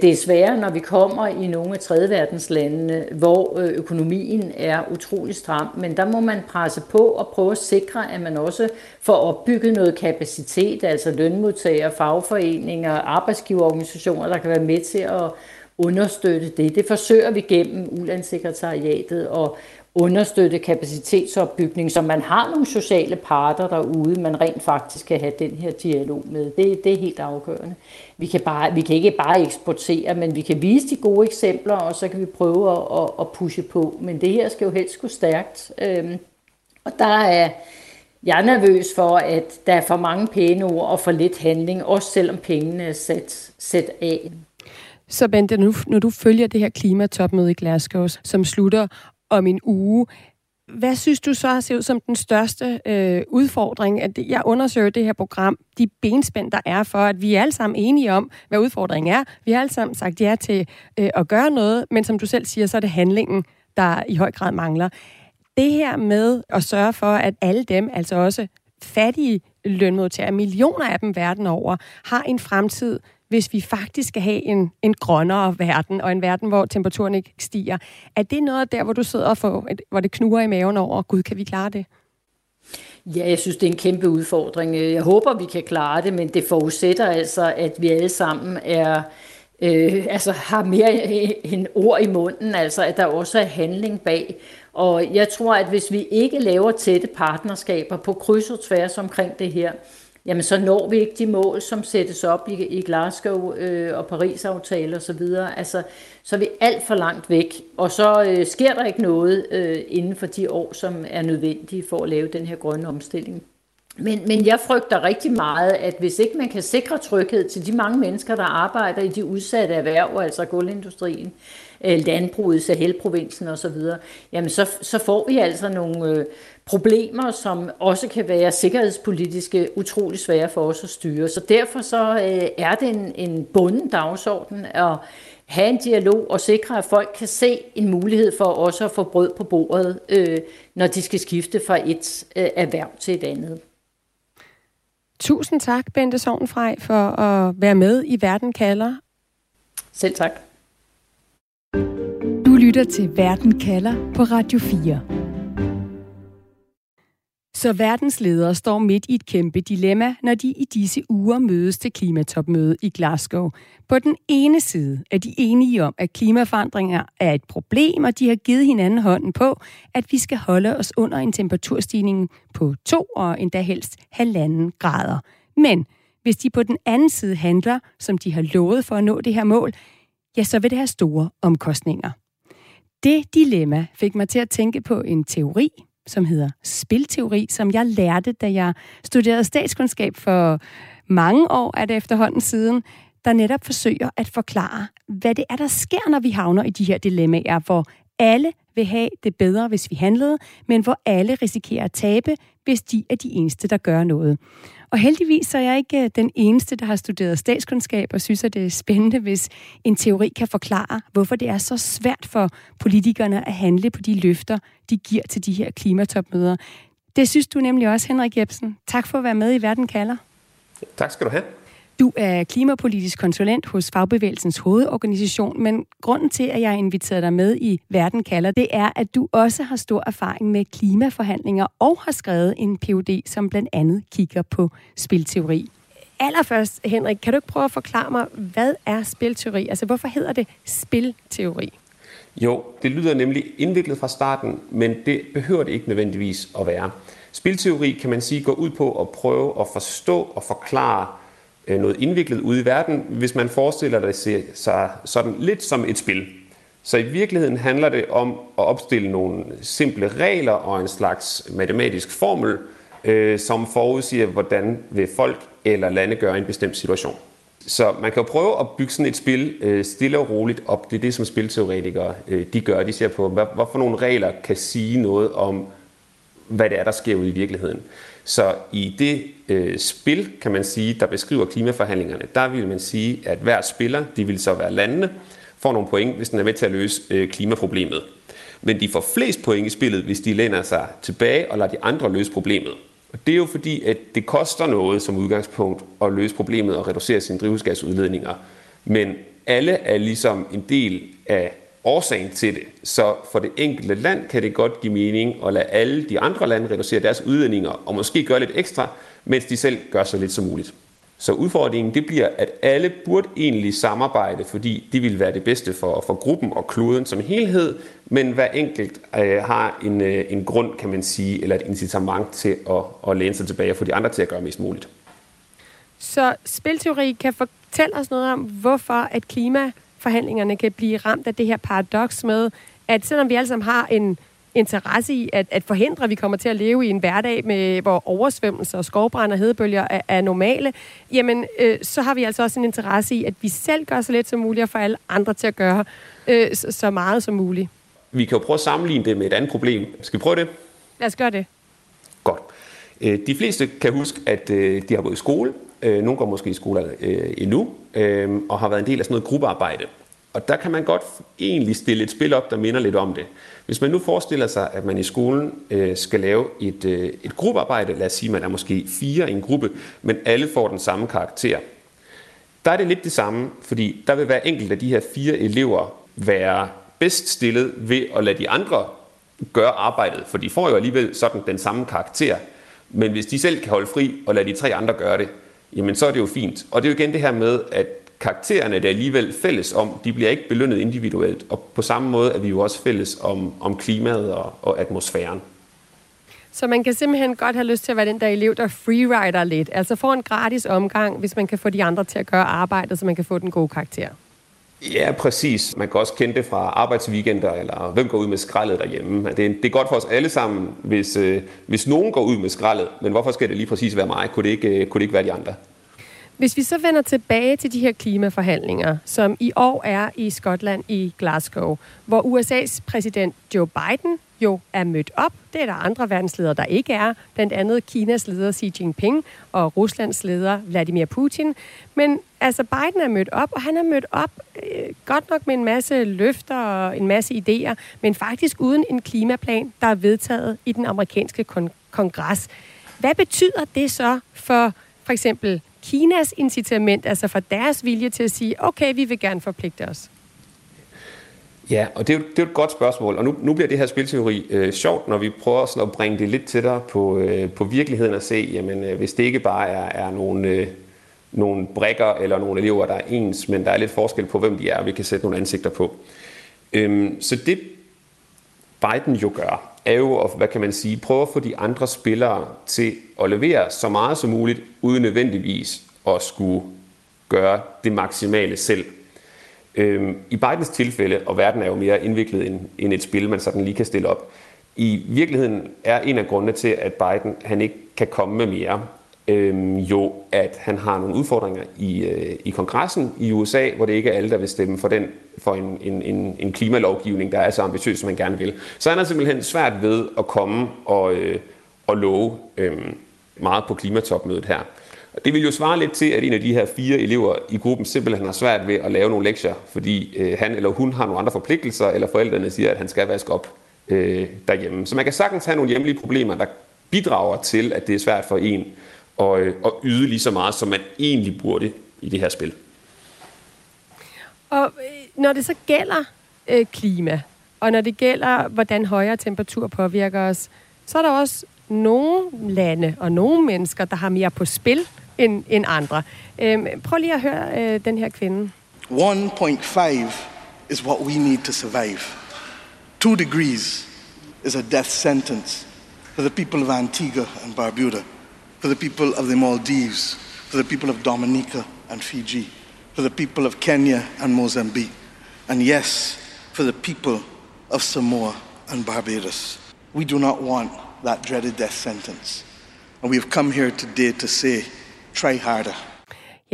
Det er sværere, når vi kommer i nogle af tredjeverdenslandene, hvor øh, økonomien er utrolig stram, men der må man presse på og prøve at sikre, at man også får opbygget noget kapacitet, altså lønmodtagere, fagforeninger, arbejdsgiverorganisationer, der kan være med til at understøtte det. Det forsøger vi gennem Ulandssekretariatet og understøtte kapacitetsopbygning, så man har nogle sociale parter derude, man rent faktisk kan have den her dialog med. Det, det er helt afgørende. Vi kan, bare, vi kan ikke bare eksportere, men vi kan vise de gode eksempler, og så kan vi prøve at, at, at pushe på. Men det her skal jo helst gå stærkt. Øhm, og der er jeg er nervøs for, at der er for mange pæne ord og for lidt handling, også selvom pengene er sat, sat af. Så Bente, nu, når du følger det her klimatopmøde i Glasgow, som slutter om en uge. Hvad synes du så ser ud som den største øh, udfordring? At jeg undersøger det her program, de benspænd, der er for, at vi er alle sammen enige om, hvad udfordringen er. Vi har alle sammen sagt ja til øh, at gøre noget, men som du selv siger, så er det handlingen, der i høj grad mangler. Det her med at sørge for, at alle dem, altså også fattige lønmodtagere, millioner af dem verden over, har en fremtid, hvis vi faktisk skal have en, en grønnere verden, og en verden, hvor temperaturen ikke stiger. Er det noget der, hvor du sidder og får, hvor det knuger i maven over, gud, kan vi klare det? Ja, jeg synes, det er en kæmpe udfordring. Jeg håber, vi kan klare det, men det forudsætter altså, at vi alle sammen er, øh, altså har mere end ord i munden, altså at der også er handling bag. Og jeg tror, at hvis vi ikke laver tætte partnerskaber på kryds og tværs omkring det her, jamen så når vi ikke de mål, som sættes op i, i Glasgow øh, og Paris-aftaler osv. Altså, så er vi alt for langt væk, og så øh, sker der ikke noget øh, inden for de år, som er nødvendige for at lave den her grønne omstilling. Men, men jeg frygter rigtig meget, at hvis ikke man kan sikre tryghed til de mange mennesker, der arbejder i de udsatte erhverv, altså guldindustrien, øh, landbruget, Sahelprovinsen osv., jamen så, så får vi altså nogle øh, problemer, som også kan være sikkerhedspolitiske utrolig svære for os at styre. Så derfor så øh, er det en, en bunden dagsorden at have en dialog og sikre, at folk kan se en mulighed for også at få brød på bordet, øh, når de skal skifte fra et øh, erhverv til et andet. Tusind tak, Bente Sovnfrej, for at være med i Verden kalder. Selv tak. Lytter til Verden kalder på Radio 4. Så verdens ledere står midt i et kæmpe dilemma, når de i disse uger mødes til klimatopmøde i Glasgow. På den ene side er de enige om, at klimaforandringer er et problem, og de har givet hinanden hånden på, at vi skal holde os under en temperaturstigning på to og endda helst halvanden grader. Men hvis de på den anden side handler, som de har lovet for at nå det her mål, ja, så vil det have store omkostninger. Det dilemma fik mig til at tænke på en teori, som hedder spilteori, som jeg lærte, da jeg studerede statskundskab for mange år, er det efterhånden siden, der netop forsøger at forklare, hvad det er, der sker, når vi havner i de her dilemmaer, hvor alle vil have det bedre, hvis vi handlede, men hvor alle risikerer at tabe, hvis de er de eneste, der gør noget. Og heldigvis så er jeg ikke øh, den eneste, der har studeret statskundskab og synes, at det er spændende, hvis en teori kan forklare, hvorfor det er så svært for politikerne at handle på de løfter, de giver til de her klimatopmøder. Det synes du nemlig også, Henrik Jebsen. Tak for at være med i Verden kalder. Tak skal du have. Du er klimapolitisk konsulent hos Fagbevægelsens hovedorganisation, men grunden til, at jeg har inviteret dig med i Verden kalder, det er, at du også har stor erfaring med klimaforhandlinger og har skrevet en PhD, som blandt andet kigger på spilteori. Allerførst, Henrik, kan du ikke prøve at forklare mig, hvad er spilteori? Altså, hvorfor hedder det spilteori? Jo, det lyder nemlig indviklet fra starten, men det behøver det ikke nødvendigvis at være. Spilteori kan man sige går ud på at prøve at forstå og forklare Øh, noget indviklet ude i verden, hvis man forestiller det sig sådan lidt som et spil. Så i virkeligheden handler det om at opstille nogle simple regler og en slags matematisk formel, øh, som forudsiger, hvordan vil folk eller lande gøre i en bestemt situation. Så man kan jo prøve at bygge sådan et spil øh, stille og roligt op. Det er det, som spilteoretikere øh, de gør. De ser på, hvad, for nogle regler kan sige noget om, hvad det er, der sker ude i virkeligheden. Så i det øh, spil, kan man sige, der beskriver klimaforhandlingerne, der vil man sige, at hver spiller, de vil så være landene, får nogle point, hvis den er med til at løse øh, klimaproblemet. Men de får flest point i spillet, hvis de læner sig tilbage og lader de andre løse problemet. Og det er jo fordi, at det koster noget som udgangspunkt at løse problemet og reducere sine drivhusgasudledninger. Men alle er ligesom en del af årsagen til det. Så for det enkelte land kan det godt give mening at lade alle de andre lande reducere deres udledninger, og måske gøre lidt ekstra, mens de selv gør så lidt som muligt. Så udfordringen det bliver, at alle burde egentlig samarbejde, fordi det vil være det bedste for, for gruppen og kloden som helhed, men hver enkelt øh, har en, øh, en grund, kan man sige, eller et incitament til at, at læne sig tilbage og få de andre til at gøre mest muligt. Så spilteori kan fortælle os noget om, hvorfor at klima forhandlingerne kan blive ramt af det her paradoks med, at selvom vi alle sammen har en interesse i at, at forhindre, at vi kommer til at leve i en hverdag, med, hvor oversvømmelser, skovbrand og hedebølger er, er normale, jamen øh, så har vi altså også en interesse i, at vi selv gør så lidt som muligt, og får alle andre til at gøre øh, så, så meget som muligt. Vi kan jo prøve at sammenligne det med et andet problem. Skal vi prøve det? Lad os gøre det. Godt. Øh, de fleste kan huske, at øh, de har gået i skole. Øh, nogle går måske i skole endnu, og har været en del af sådan noget gruppearbejde. Og der kan man godt egentlig stille et spil op, der minder lidt om det. Hvis man nu forestiller sig, at man i skolen øh, skal lave et, øh, et gruppearbejde, lad os sige, man er måske fire i en gruppe, men alle får den samme karakter. Der er det lidt det samme, fordi der vil være enkelt af de her fire elever være bedst stillet ved at lade de andre gøre arbejdet, for de får jo alligevel sådan den samme karakter. Men hvis de selv kan holde fri og lade de tre andre gøre det, jamen så er det jo fint. Og det er jo igen det her med, at karaktererne, der alligevel fælles om, de bliver ikke belønnet individuelt. Og på samme måde er vi jo også fælles om, om klimaet og, og atmosfæren. Så man kan simpelthen godt have lyst til at være den der elev, der freerider lidt. Altså få en gratis omgang, hvis man kan få de andre til at gøre arbejdet, så man kan få den gode karakter. Ja, præcis. Man kan også kende det fra arbejdsweekender, eller hvem går ud med skraldet derhjemme. Det er, det er godt for os alle sammen, hvis, øh, hvis nogen går ud med skraldet, men hvorfor skal det lige præcis være mig? Kunne det ikke, øh, kunne det ikke være de andre? Hvis vi så vender tilbage til de her klimaforhandlinger, som i år er i Skotland i Glasgow, hvor USA's præsident Joe Biden jo er mødt op. Det er der andre verdensledere, der ikke er. Blandt andet Kinas leder Xi Jinping og Ruslands leder Vladimir Putin. Men altså Biden er mødt op, og han er mødt op øh, godt nok med en masse løfter og en masse idéer, men faktisk uden en klimaplan, der er vedtaget i den amerikanske kon- kongres. Hvad betyder det så for for eksempel Kinas incitament, altså for deres vilje til at sige, okay, vi vil gerne forpligte os? Ja, og det er jo, det er jo et godt spørgsmål, og nu, nu bliver det her spilteori øh, sjovt, når vi prøver sådan at bringe det lidt tættere på, øh, på virkeligheden og se, jamen øh, hvis det ikke bare er, er nogle, øh, nogle brækker eller nogle elever, der er ens, men der er lidt forskel på, hvem de er, og vi kan sætte nogle ansigter på. Øhm, så det Biden jo gør, er jo, at, hvad kan man sige, prøve at få de andre spillere til at levere så meget som muligt, uden nødvendigvis at skulle gøre det maksimale selv. Øhm, I Bidens tilfælde, og verden er jo mere indviklet end, end et spil, man sådan lige kan stille op, i virkeligheden er en af grundene til, at Biden han ikke kan komme med mere, øhm, jo at han har nogle udfordringer i, øh, i kongressen i USA, hvor det ikke er alle, der vil stemme for, den, for en, en, en, en klimalovgivning, der er så ambitiøs, som man gerne vil. Så han er simpelthen svært ved at komme og, øh, og love øh, meget på klimatopmødet her. Det vil jo svare lidt til, at en af de her fire elever i gruppen simpelthen har svært ved at lave nogle lektier, fordi øh, han eller hun har nogle andre forpligtelser, eller forældrene siger, at han skal vaske op øh, derhjemme. Så man kan sagtens have nogle hjemlige problemer, der bidrager til, at det er svært for en at, øh, at yde lige så meget, som man egentlig burde i det her spil. Og øh, når det så gælder øh, klima, og når det gælder, hvordan højere temperatur påvirker os, så er der også nogle lande og nogle mennesker, der har mere på spil end, end andre. Øh, prøv lige at høre øh, den her kvinde. 1.5 is what we need to survive. 2 degrees is a death sentence for the people of Antigua and Barbuda. For the people of the Maldives, for the people of Dominica and Fiji, for the people of Kenya and Mozambique, and yes, for the people of Samoa and Barbados. We do not want that dreaded death sentence. And we have come here today to say, try harder.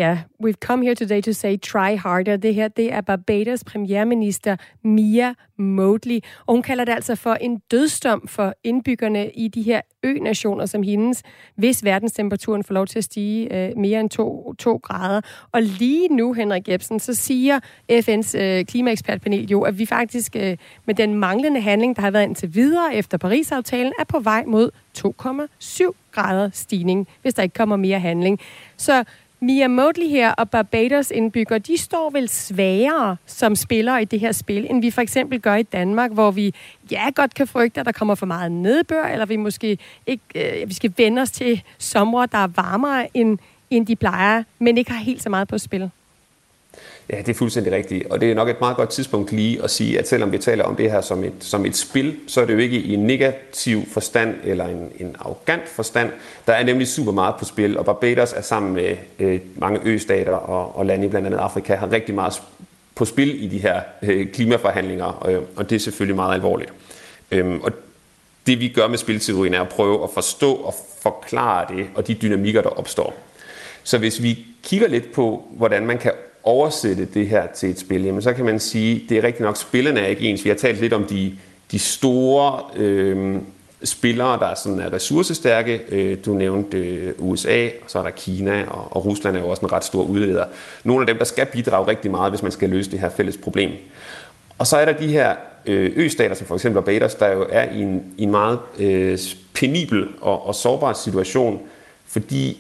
Ja, we've come here today to say try harder. Det her, det er Barbados premierminister Mia Motley. Og hun kalder det altså for en dødsdom for indbyggerne i de her ø-nationer som hendes, hvis verdenstemperaturen får lov til at stige øh, mere end 2, 2 grader. Og lige nu, Henrik Jebsen, så siger FN's øh, klimaekspertpanel jo, at vi faktisk øh, med den manglende handling, der har været indtil videre efter Paris-aftalen, er på vej mod 2,7 grader stigning, hvis der ikke kommer mere handling. Så Mia Motley her og Barbados indbygger, de står vel svagere som spillere i det her spil, end vi for eksempel gør i Danmark, hvor vi ja godt kan frygte, at der kommer for meget nedbør, eller vi måske ikke, øh, vi skal vende os til sommer, der er varmere end, end de plejer, men ikke har helt så meget på spil. Ja, det er fuldstændig rigtigt. Og det er nok et meget godt tidspunkt lige at sige, at selvom vi taler om det her som et, som et spil, så er det jo ikke i en negativ forstand eller en, en arrogant forstand. Der er nemlig super meget på spil, og Barbados er sammen med øh, mange østater og, og lande i blandt andet Afrika har rigtig meget på spil i de her øh, klimaforhandlinger, og, og det er selvfølgelig meget alvorligt. Øhm, og det vi gør med spilteorien er at prøve at forstå og forklare det, og de dynamikker, der opstår. Så hvis vi kigger lidt på, hvordan man kan oversætte det her til et spil, jamen så kan man sige, det er rigtigt nok, spillerne er ikke ens. Vi har talt lidt om de, de store øh, spillere, der sådan er ressourcestærke. Øh, du nævnte øh, USA, og så er der Kina, og, og Rusland er jo også en ret stor udleder. Nogle af dem, der skal bidrage rigtig meget, hvis man skal løse det her fælles problem. Og så er der de her øh, østater, som for eksempel Barbados, der jo er i en, i en meget øh, penibel og, og sårbar situation, fordi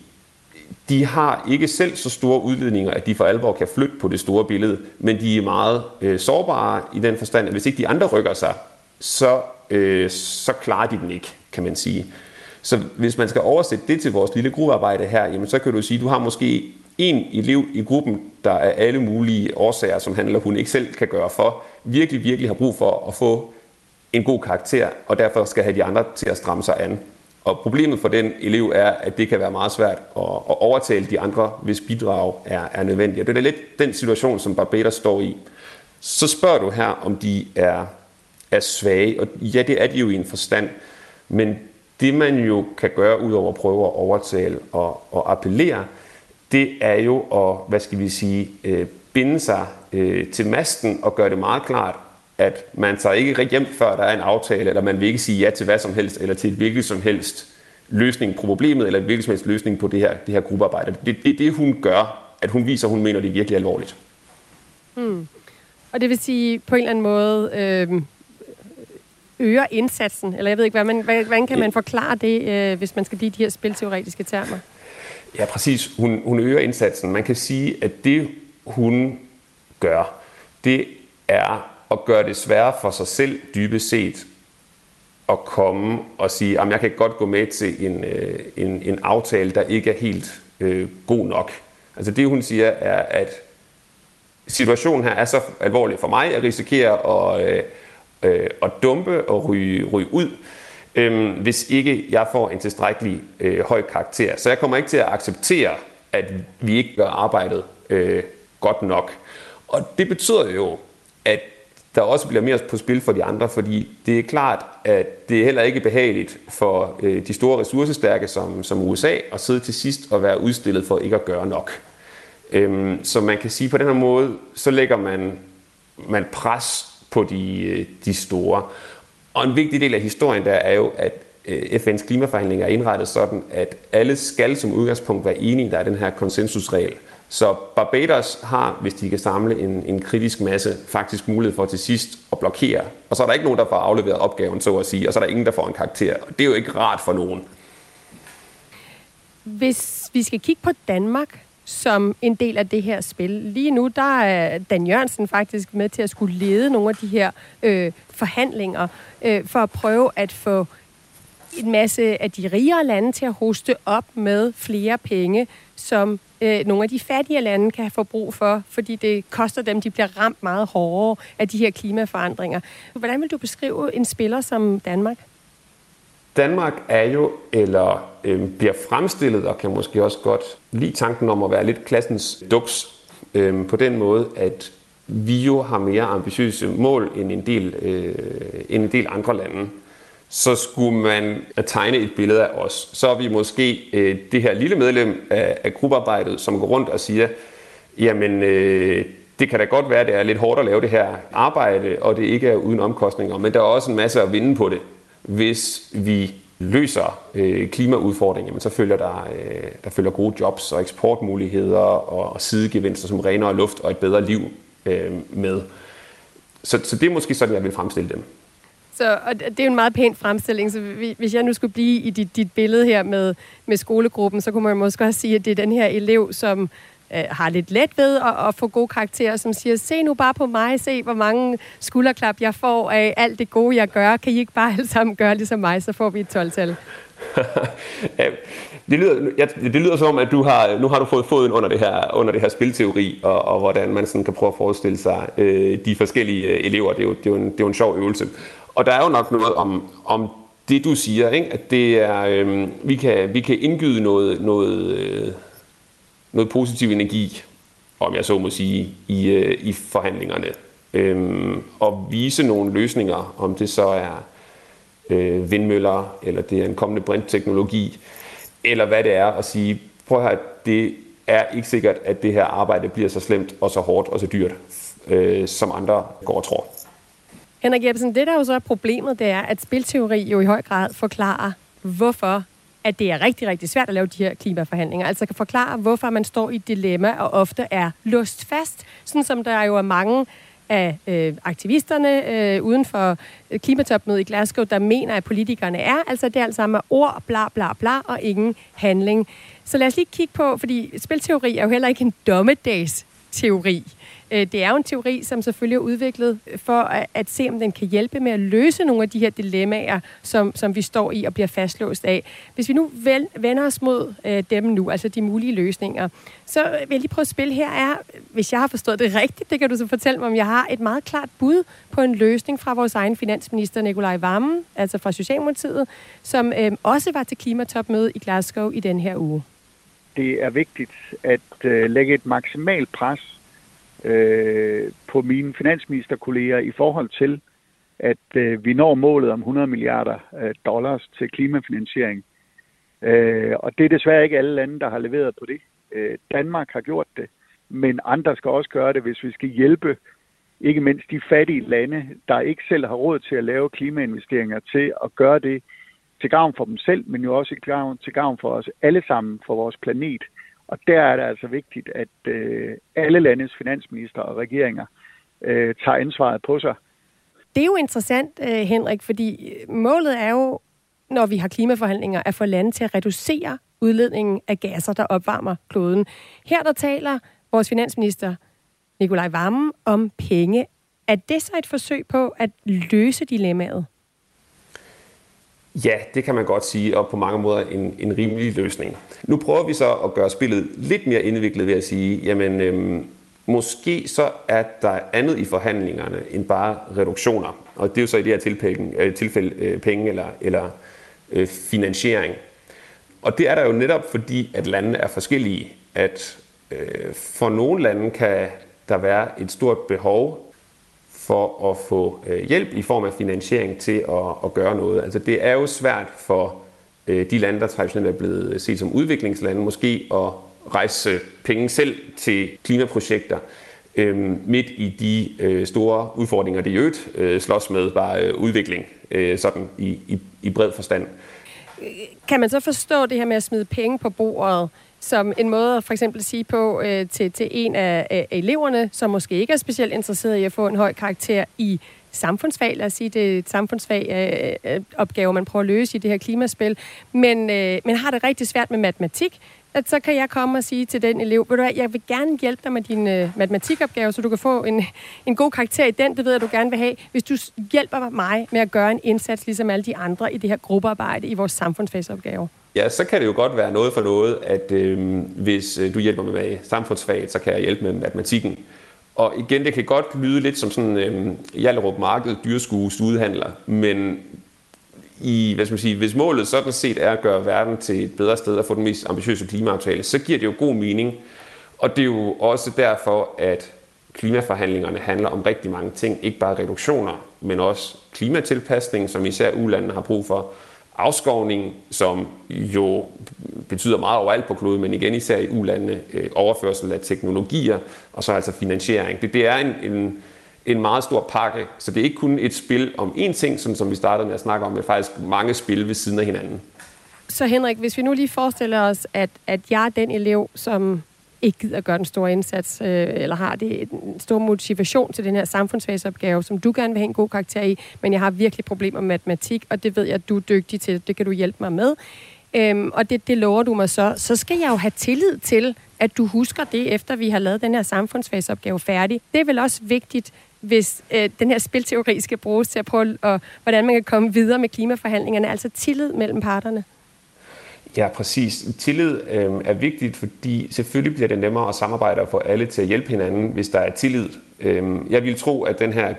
de har ikke selv så store udledninger, at de for alvor kan flytte på det store billede, men de er meget øh, sårbare i den forstand, at hvis ikke de andre rykker sig, så, øh, så klarer de den ikke, kan man sige. Så hvis man skal oversætte det til vores lille gruppearbejde her, jamen så kan du sige, at du har måske en elev i gruppen, der er alle mulige årsager, som han eller hun ikke selv kan gøre for, virkelig, virkelig har brug for at få en god karakter, og derfor skal have de andre til at stramme sig an. Og problemet for den elev er, at det kan være meget svært at, at overtale de andre, hvis bidrag er, er nødvendigt. Og det er lidt den situation, som Barbados står i. Så spørger du her, om de er, er svage. Og ja, det er de jo i en forstand. Men det man jo kan gøre, udover at prøve at overtale og, og appellere, det er jo at, hvad skal vi sige, øh, binde sig øh, til masten og gøre det meget klart, at man tager ikke hjem, før der er en aftale, eller man vil ikke sige ja til hvad som helst, eller til et hvilket som helst løsning på problemet, eller et hvilket som helst løsning på det her, det her gruppearbejde. Det er det, det, hun gør, at hun viser, at hun mener, det er virkelig alvorligt. Hmm. Og det vil sige, på en eller anden måde, øh, øger indsatsen, eller jeg ved ikke, hvad man, hvordan kan man forklare det, øh, hvis man skal blive de her spilteoretiske termer? Ja, præcis. Hun, hun øger indsatsen. Man kan sige, at det, hun gør, det er og gøre det sværere for sig selv dybest set at komme og sige, at jeg kan godt gå med til en, øh, en, en aftale, der ikke er helt øh, god nok. Altså det, hun siger, er, at situationen her er så alvorlig for mig, at jeg risikerer at, øh, øh, at dumpe og ryge, ryge ud, øh, hvis ikke jeg får en tilstrækkelig øh, høj karakter. Så jeg kommer ikke til at acceptere, at vi ikke gør arbejdet øh, godt nok. Og det betyder jo, at der også bliver mere på spil for de andre, fordi det er klart, at det er heller ikke behageligt for øh, de store ressourcestærke som, som USA at sidde til sidst og være udstillet for ikke at gøre nok. Øhm, så man kan sige på den her måde, så lægger man, man pres på de, øh, de store. Og en vigtig del af historien der er jo, at øh, FN's klimaforhandlinger er indrettet sådan, at alle skal som udgangspunkt være enige, der er den her konsensusregel. Så Barbados har, hvis de kan samle en, en kritisk masse, faktisk mulighed for til sidst at blokere. Og så er der ikke nogen, der får afleveret opgaven, så at sige, og så er der ingen, der får en karakter. Og det er jo ikke rart for nogen. Hvis vi skal kigge på Danmark som en del af det her spil. Lige nu der er Dan Jørgensen faktisk med til at skulle lede nogle af de her øh, forhandlinger øh, for at prøve at få en masse af de rigere lande til at hoste op med flere penge, som øh, nogle af de fattige lande kan få brug for, fordi det koster dem, de bliver ramt meget hårdere af de her klimaforandringer. Hvordan vil du beskrive en spiller som Danmark? Danmark er jo, eller øh, bliver fremstillet, og kan måske også godt lide tanken om at være lidt klassens duks, øh, på den måde, at vi jo har mere ambitiøse mål end en del, øh, end en del andre lande så skulle man tegne et billede af os. Så er vi måske øh, det her lille medlem af, af gruppearbejdet, som går rundt og siger, jamen øh, det kan da godt være, at det er lidt hårdt at lave det her arbejde, og det ikke er uden omkostninger, men der er også en masse at vinde på det, hvis vi løser øh, klimaudfordringen, så følger der, øh, der følger gode jobs og eksportmuligheder og, og sidegevinster som renere luft og et bedre liv øh, med. Så, så det er måske sådan, jeg vil fremstille dem. Så og det er jo en meget pæn fremstilling, så hvis jeg nu skulle blive i dit, dit billede her med, med skolegruppen, så kunne man måske også sige, at det er den her elev, som øh, har lidt let ved at, at få gode karakterer, som siger, se nu bare på mig, se hvor mange skulderklap jeg får af alt det gode, jeg gør. Kan I ikke bare alle sammen gøre ligesom mig, så får vi et 12-tal? det, lyder, ja, det lyder som om, at du har, nu har du fået foden under det her, under det her spilteori, og, og hvordan man sådan kan prøve at forestille sig øh, de forskellige øh, elever. Det er, jo, det, er jo en, det er jo en sjov øvelse. Og der er jo nok noget om, om det, du siger, ikke? at det er, øh, vi, kan, vi kan indgyde noget, noget, øh, noget positiv energi, om jeg så må sige, i, øh, i forhandlingerne. Øh, og vise nogle løsninger, om det så er øh, vindmøller, eller det er en kommende brintteknologi, eller hvad det er, at sige, prøv at høre, det er ikke sikkert, at det her arbejde bliver så slemt og så hårdt og så dyrt, øh, som andre går og tror. Henrik Jebsen, det der jo så er problemet, det er, at spilteori jo i høj grad forklarer, hvorfor at det er rigtig, rigtig svært at lave de her klimaforhandlinger. Altså kan forklare, hvorfor man står i et dilemma og ofte er låst fast. Sådan som der jo er mange af øh, aktivisterne øh, uden for øh, klimatopmødet i Glasgow, der mener, at politikerne er. Altså det er alt sammen ord, bla bla bla, og ingen handling. Så lad os lige kigge på, fordi spilteori er jo heller ikke en dommedagsteori. Øh, det er jo en teori, som selvfølgelig er udviklet for at, at se, om den kan hjælpe med at løse nogle af de her dilemmaer, som, som vi står i og bliver fastlåst af. Hvis vi nu vender os mod øh, dem nu, altså de mulige løsninger, så vil jeg lige prøve at spille her er, hvis jeg har forstået det rigtigt, det kan du så fortælle mig, om jeg har et meget klart bud på en løsning fra vores egen finansminister Nikolaj Vammen, altså fra Socialdemokratiet, som øh, også var til klimatopmøde i Glasgow i den her uge. Det er vigtigt at øh, lægge et maksimalt pres øh, på mine finansministerkolleger i forhold til, at øh, vi når målet om 100 milliarder øh, dollars til klimafinansiering. Øh, og det er desværre ikke alle lande, der har leveret på det. Øh, Danmark har gjort det, men andre skal også gøre det, hvis vi skal hjælpe ikke mindst de fattige lande, der ikke selv har råd til at lave klimainvesteringer, til at gøre det til gavn for dem selv, men jo også til gavn for os alle sammen, for vores planet. Og der er det altså vigtigt, at øh, alle landets finansminister og regeringer øh, tager ansvaret på sig. Det er jo interessant, øh, Henrik, fordi øh, målet er jo, når vi har klimaforhandlinger, at få lande til at reducere udledningen af gasser, der opvarmer kloden. Her der taler vores finansminister Nikolaj Vammen om penge. Er det så et forsøg på at løse dilemmaet? Ja, det kan man godt sige, og på mange måder en, en rimelig løsning. Nu prøver vi så at gøre spillet lidt mere indviklet ved at sige, jamen øhm, måske så er der andet i forhandlingerne end bare reduktioner. Og det er jo så i det her tilfælde, øh, tilfælde øh, penge eller, eller øh, finansiering. Og det er der jo netop fordi, at landene er forskellige. At øh, for nogle lande kan der være et stort behov for at få øh, hjælp i form af finansiering til at, at gøre noget. Altså det er jo svært for øh, de lande, der traditionelt er blevet set som udviklingslande, måske at rejse penge selv til klimaprojekter øh, midt i de øh, store udfordringer, de i øvrigt øh, slås med, bare øh, udvikling øh, sådan i, i, i bred forstand. Kan man så forstå det her med at smide penge på bordet som en måde at for eksempel sige på øh, til, til en af, af eleverne, som måske ikke er specielt interesseret i at få en høj karakter i samfundsfag, lad os sige, det er et samfundsfag øh, øh opgave, man prøver at løse i det her klimaspil, men, øh, men har det rigtig svært med matematik, at så kan jeg komme og sige til den elev, ved du hvad, jeg vil gerne hjælpe dig med din øh, matematikopgave, så du kan få en, en god karakter i den, det ved jeg, du gerne vil have, hvis du hjælper mig med at gøre en indsats, ligesom alle de andre i det her gruppearbejde i vores samfundsfagsopgave. Ja, så kan det jo godt være noget for noget, at øh, hvis øh, du hjælper mig med samfundsfaget, så kan jeg hjælpe med matematikken. Og igen, det kan godt lyde lidt som sådan øh, Jallerup Marked, dyrskue, studehandler, men i, hvad skal man sige, hvis målet sådan set er at gøre verden til et bedre sted og få den mest ambitiøse klimaaftale, så giver det jo god mening. Og det er jo også derfor, at klimaforhandlingerne handler om rigtig mange ting. Ikke bare reduktioner, men også klimatilpasning, som især ulandene har brug for. Afskovning, som jo betyder meget overalt på kloden, men igen især i ulandene, øh, overførsel af teknologier, og så altså finansiering. Det, det er en, en, en meget stor pakke, så det er ikke kun et spil om én ting, som, som vi startede med at snakke om, men faktisk mange spil ved siden af hinanden. Så Henrik, hvis vi nu lige forestiller os, at, at jeg er den elev, som ikke gider at gøre den store indsats, øh, eller har det en stor motivation til den her samfundsfagsopgave, som du gerne vil have en god karakter i, men jeg har virkelig problemer med matematik, og det ved jeg, at du er dygtig til. Det kan du hjælpe mig med. Øhm, og det, det lover du mig så. Så skal jeg jo have tillid til, at du husker det, efter vi har lavet den her samfundsfagsopgave færdig. Det er vel også vigtigt, hvis øh, den her spilteori skal bruges til at prøve, og, hvordan man kan komme videre med klimaforhandlingerne, altså tillid mellem parterne. Ja, præcis. Tillid øh, er vigtigt, fordi selvfølgelig bliver det nemmere at samarbejde og få alle til at hjælpe hinanden, hvis der er tillid. Øh, jeg vil tro, at den her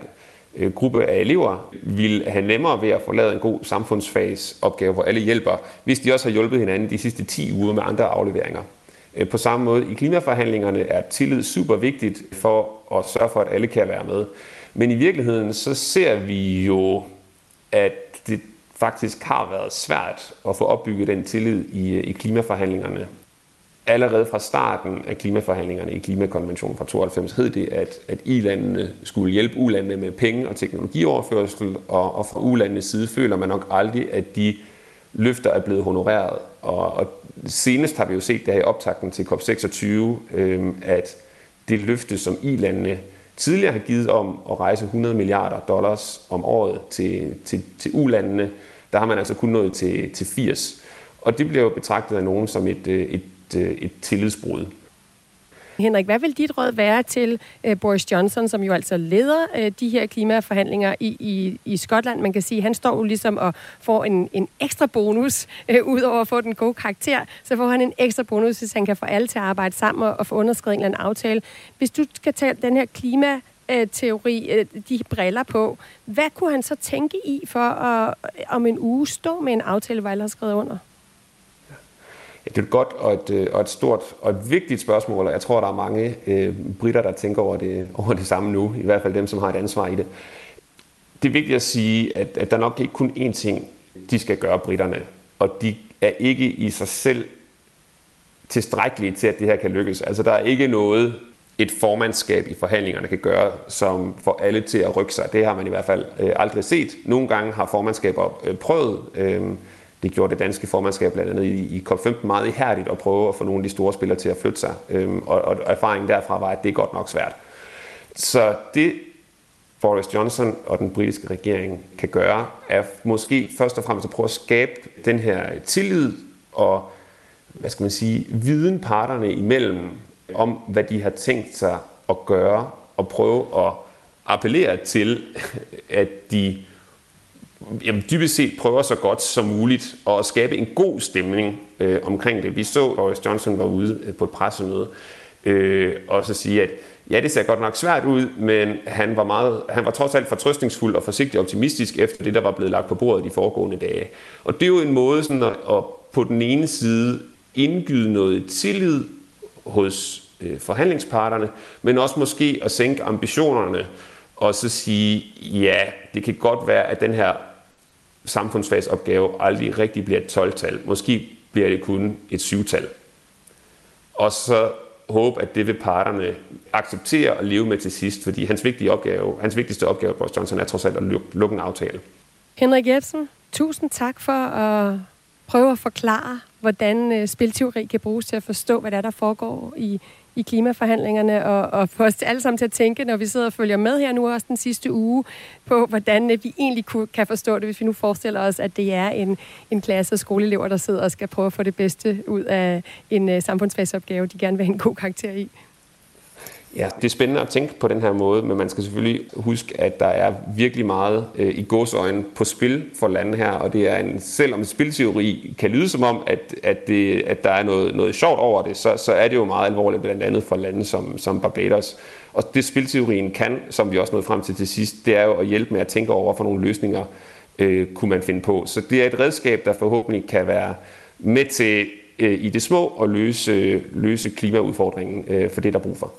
øh, gruppe af elever vil have nemmere ved at få lavet en god samfundsfagsopgave, hvor alle hjælper, hvis de også har hjulpet hinanden de sidste 10 uger med andre afleveringer. Øh, på samme måde i klimaforhandlingerne er tillid super vigtigt for at sørge for, at alle kan være med. Men i virkeligheden så ser vi jo, at det faktisk har været svært at få opbygget den tillid i, øh, i klimaforhandlingerne. Allerede fra starten af klimaforhandlingerne i klimakonventionen fra 92 hed det, at, at I-landene skulle hjælpe U-landene med penge og teknologioverførsel, og, og fra U-landenes side føler man nok aldrig, at de løfter er blevet honoreret. Og, og senest har vi jo set det her i optakten til COP26, øh, at det løfte, som I-landene tidligere har givet om at rejse 100 milliarder dollars om året til, til, til ulandene, der har man altså kun nået til, til 80. Og det bliver jo betragtet af nogen som et, øh, et, et, et tillidsbrud. Henrik, hvad vil dit råd være til øh, Boris Johnson, som jo altså leder øh, de her klimaforhandlinger i, i, i Skotland? Man kan sige, at han står jo ligesom og får en, en ekstra bonus, øh, ud over at få den gode karakter, så får han en ekstra bonus, hvis han kan få alle til at arbejde sammen og, og få underskrevet en eller anden aftale. Hvis du skal tage den her klima teori, øh, de briller på. Hvad kunne han så tænke i for at om en uge stå med en aftale, hvor alle har skrevet under? Det er et godt og et, øh, og et stort og et vigtigt spørgsmål, og jeg tror, der er mange øh, britter, der tænker over det, over det samme nu, i hvert fald dem, som har et ansvar i det. Det er vigtigt at sige, at, at der nok ikke kun én ting, de skal gøre, britterne, og de er ikke i sig selv tilstrækkelige til, at det her kan lykkes. Altså, der er ikke noget, et formandskab i forhandlingerne kan gøre, som får alle til at rykke sig. Det har man i hvert fald øh, aldrig set. Nogle gange har formandskaber øh, prøvet. Øh, det gjorde det danske formandskab blandt andet i, i COP15 meget ihærdigt at prøve at få nogle af de store spillere til at flytte sig. Øhm, og, og erfaringen derfra var, at det er godt nok svært. Så det Boris Johnson og den britiske regering kan gøre, er måske først og fremmest at prøve at skabe den her tillid og hvad skal man sige, viden parterne imellem om, hvad de har tænkt sig at gøre, og prøve at appellere til, at de jamen, dybest set prøver så godt som muligt at skabe en god stemning øh, omkring det. Vi så, Boris Johnson var ude øh, på et pressemøde øh, og så sige, at ja, det ser godt nok svært ud, men han var, meget, han var trods alt fortrøstningsfuld og forsigtig optimistisk efter det, der var blevet lagt på bordet de foregående dage. Og det er jo en måde sådan at, at på den ene side indgyde noget tillid hos øh, forhandlingsparterne, men også måske at sænke ambitionerne og så sige, ja, det kan godt være, at den her samfundsfagsopgave aldrig rigtig bliver et 12-tal. Måske bliver det kun et 7-tal. Og så håbe, at det vil parterne acceptere og leve med til sidst, fordi hans, vigtige opgave, hans vigtigste opgave, Boris Johnson, er trods alt at lukke en aftale. Henrik Jebsen, tusind tak for at prøve at forklare, hvordan øh, spilteori kan bruges til at forstå, hvad der, er, der foregår i i klimaforhandlingerne, og, og få os alle sammen til at tænke, når vi sidder og følger med her nu også den sidste uge, på hvordan øh, vi egentlig kunne, kan forstå det, hvis vi nu forestiller os, at det er en, en klasse af skoleelever, der sidder og skal prøve at få det bedste ud af en uh, samfundsfagsopgave, de gerne vil have en god karakter i. Ja, det er spændende at tænke på den her måde, men man skal selvfølgelig huske, at der er virkelig meget øh, i godsøjne på spil for landet her, og det er en, selvom spilteori kan lyde som om, at, at, det, at der er noget, noget sjovt over det, så, så er det jo meget alvorligt, blandt andet for lande som, som Barbados. Og det spilteorien kan, som vi også nåede frem til til sidst, det er jo at hjælpe med at tænke over, for nogle løsninger øh, kunne man finde på. Så det er et redskab, der forhåbentlig kan være med til øh, i det små at løse, løse klimaudfordringen, øh, for det der er brug for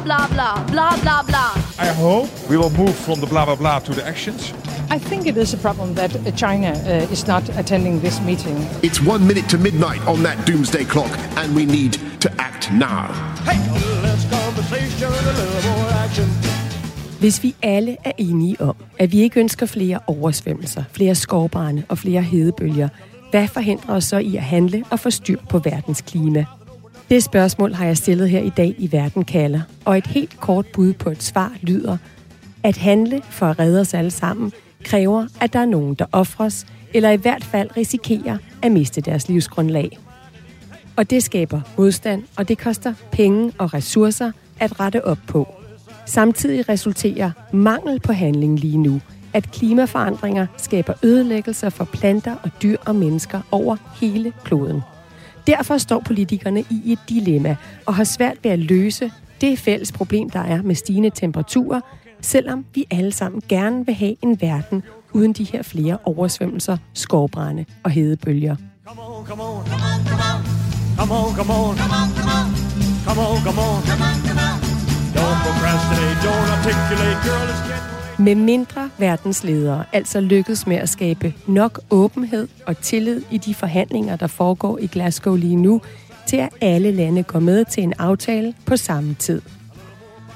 blah, blah, blah, blah, blah, blah. I hope we will move from the blah, blah, blah to the actions. I think it is a problem that China uh, is not attending this meeting. It's one minute to midnight on that doomsday clock, and we need to act now. Hey, let's conversation, a little more action. Hvis vi alle er enige om, at vi ikke ønsker flere oversvømmelser, flere skovbrænde og flere hedebølger, hvad forhindrer os så i at handle og få styr på verdens klima? Det spørgsmål har jeg stillet her i dag i Verden kalder, og et helt kort bud på et svar lyder, at handle for at redde os alle sammen kræver, at der er nogen, der offres, eller i hvert fald risikerer at miste deres livsgrundlag. Og det skaber modstand, og det koster penge og ressourcer at rette op på. Samtidig resulterer mangel på handling lige nu, at klimaforandringer skaber ødelæggelser for planter og dyr og mennesker over hele kloden. Derfor står politikerne i et dilemma og har svært ved at løse det fælles problem, der er med stigende temperaturer, selvom vi alle sammen gerne vil have en verden uden de her flere oversvømmelser, skovbrænde og hedebølger. Come on, come on. Come on, come on. Come on, come on. Come on, come on. Don't procrastinate, don't articulate, girl, it's getting med mindre verdensledere altså lykkes med at skabe nok åbenhed og tillid i de forhandlinger, der foregår i Glasgow lige nu, til at alle lande går med til en aftale på samme tid.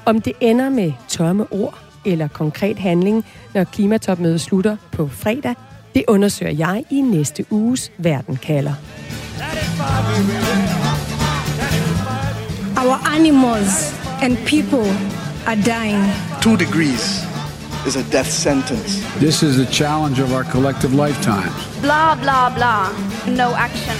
Om det ender med tomme ord eller konkret handling, når klimatopmødet slutter på fredag, det undersøger jeg i næste uges Verden kalder. Our animals and people are dying. Two degrees is a death sentence. This is the challenge of our collective lifetimes. Blah, blah, blah. No action.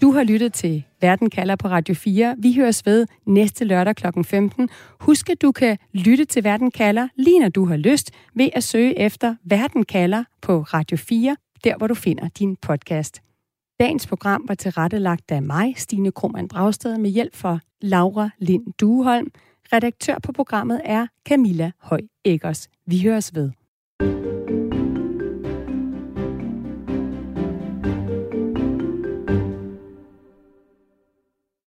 Du har lyttet til Verden kalder på Radio 4. Vi høres ved næste lørdag kl. 15. Husk, at du kan lytte til Verden kalder, lige når du har lyst, ved at søge efter Verden kalder på Radio 4, der hvor du finder din podcast. Dagens program var tilrettelagt af mig, Stine Krohmann Dragsted, med hjælp fra Laura Lind Dueholm. Redaktør på programmet er Camilla Høj Eggers. Vi høres ved.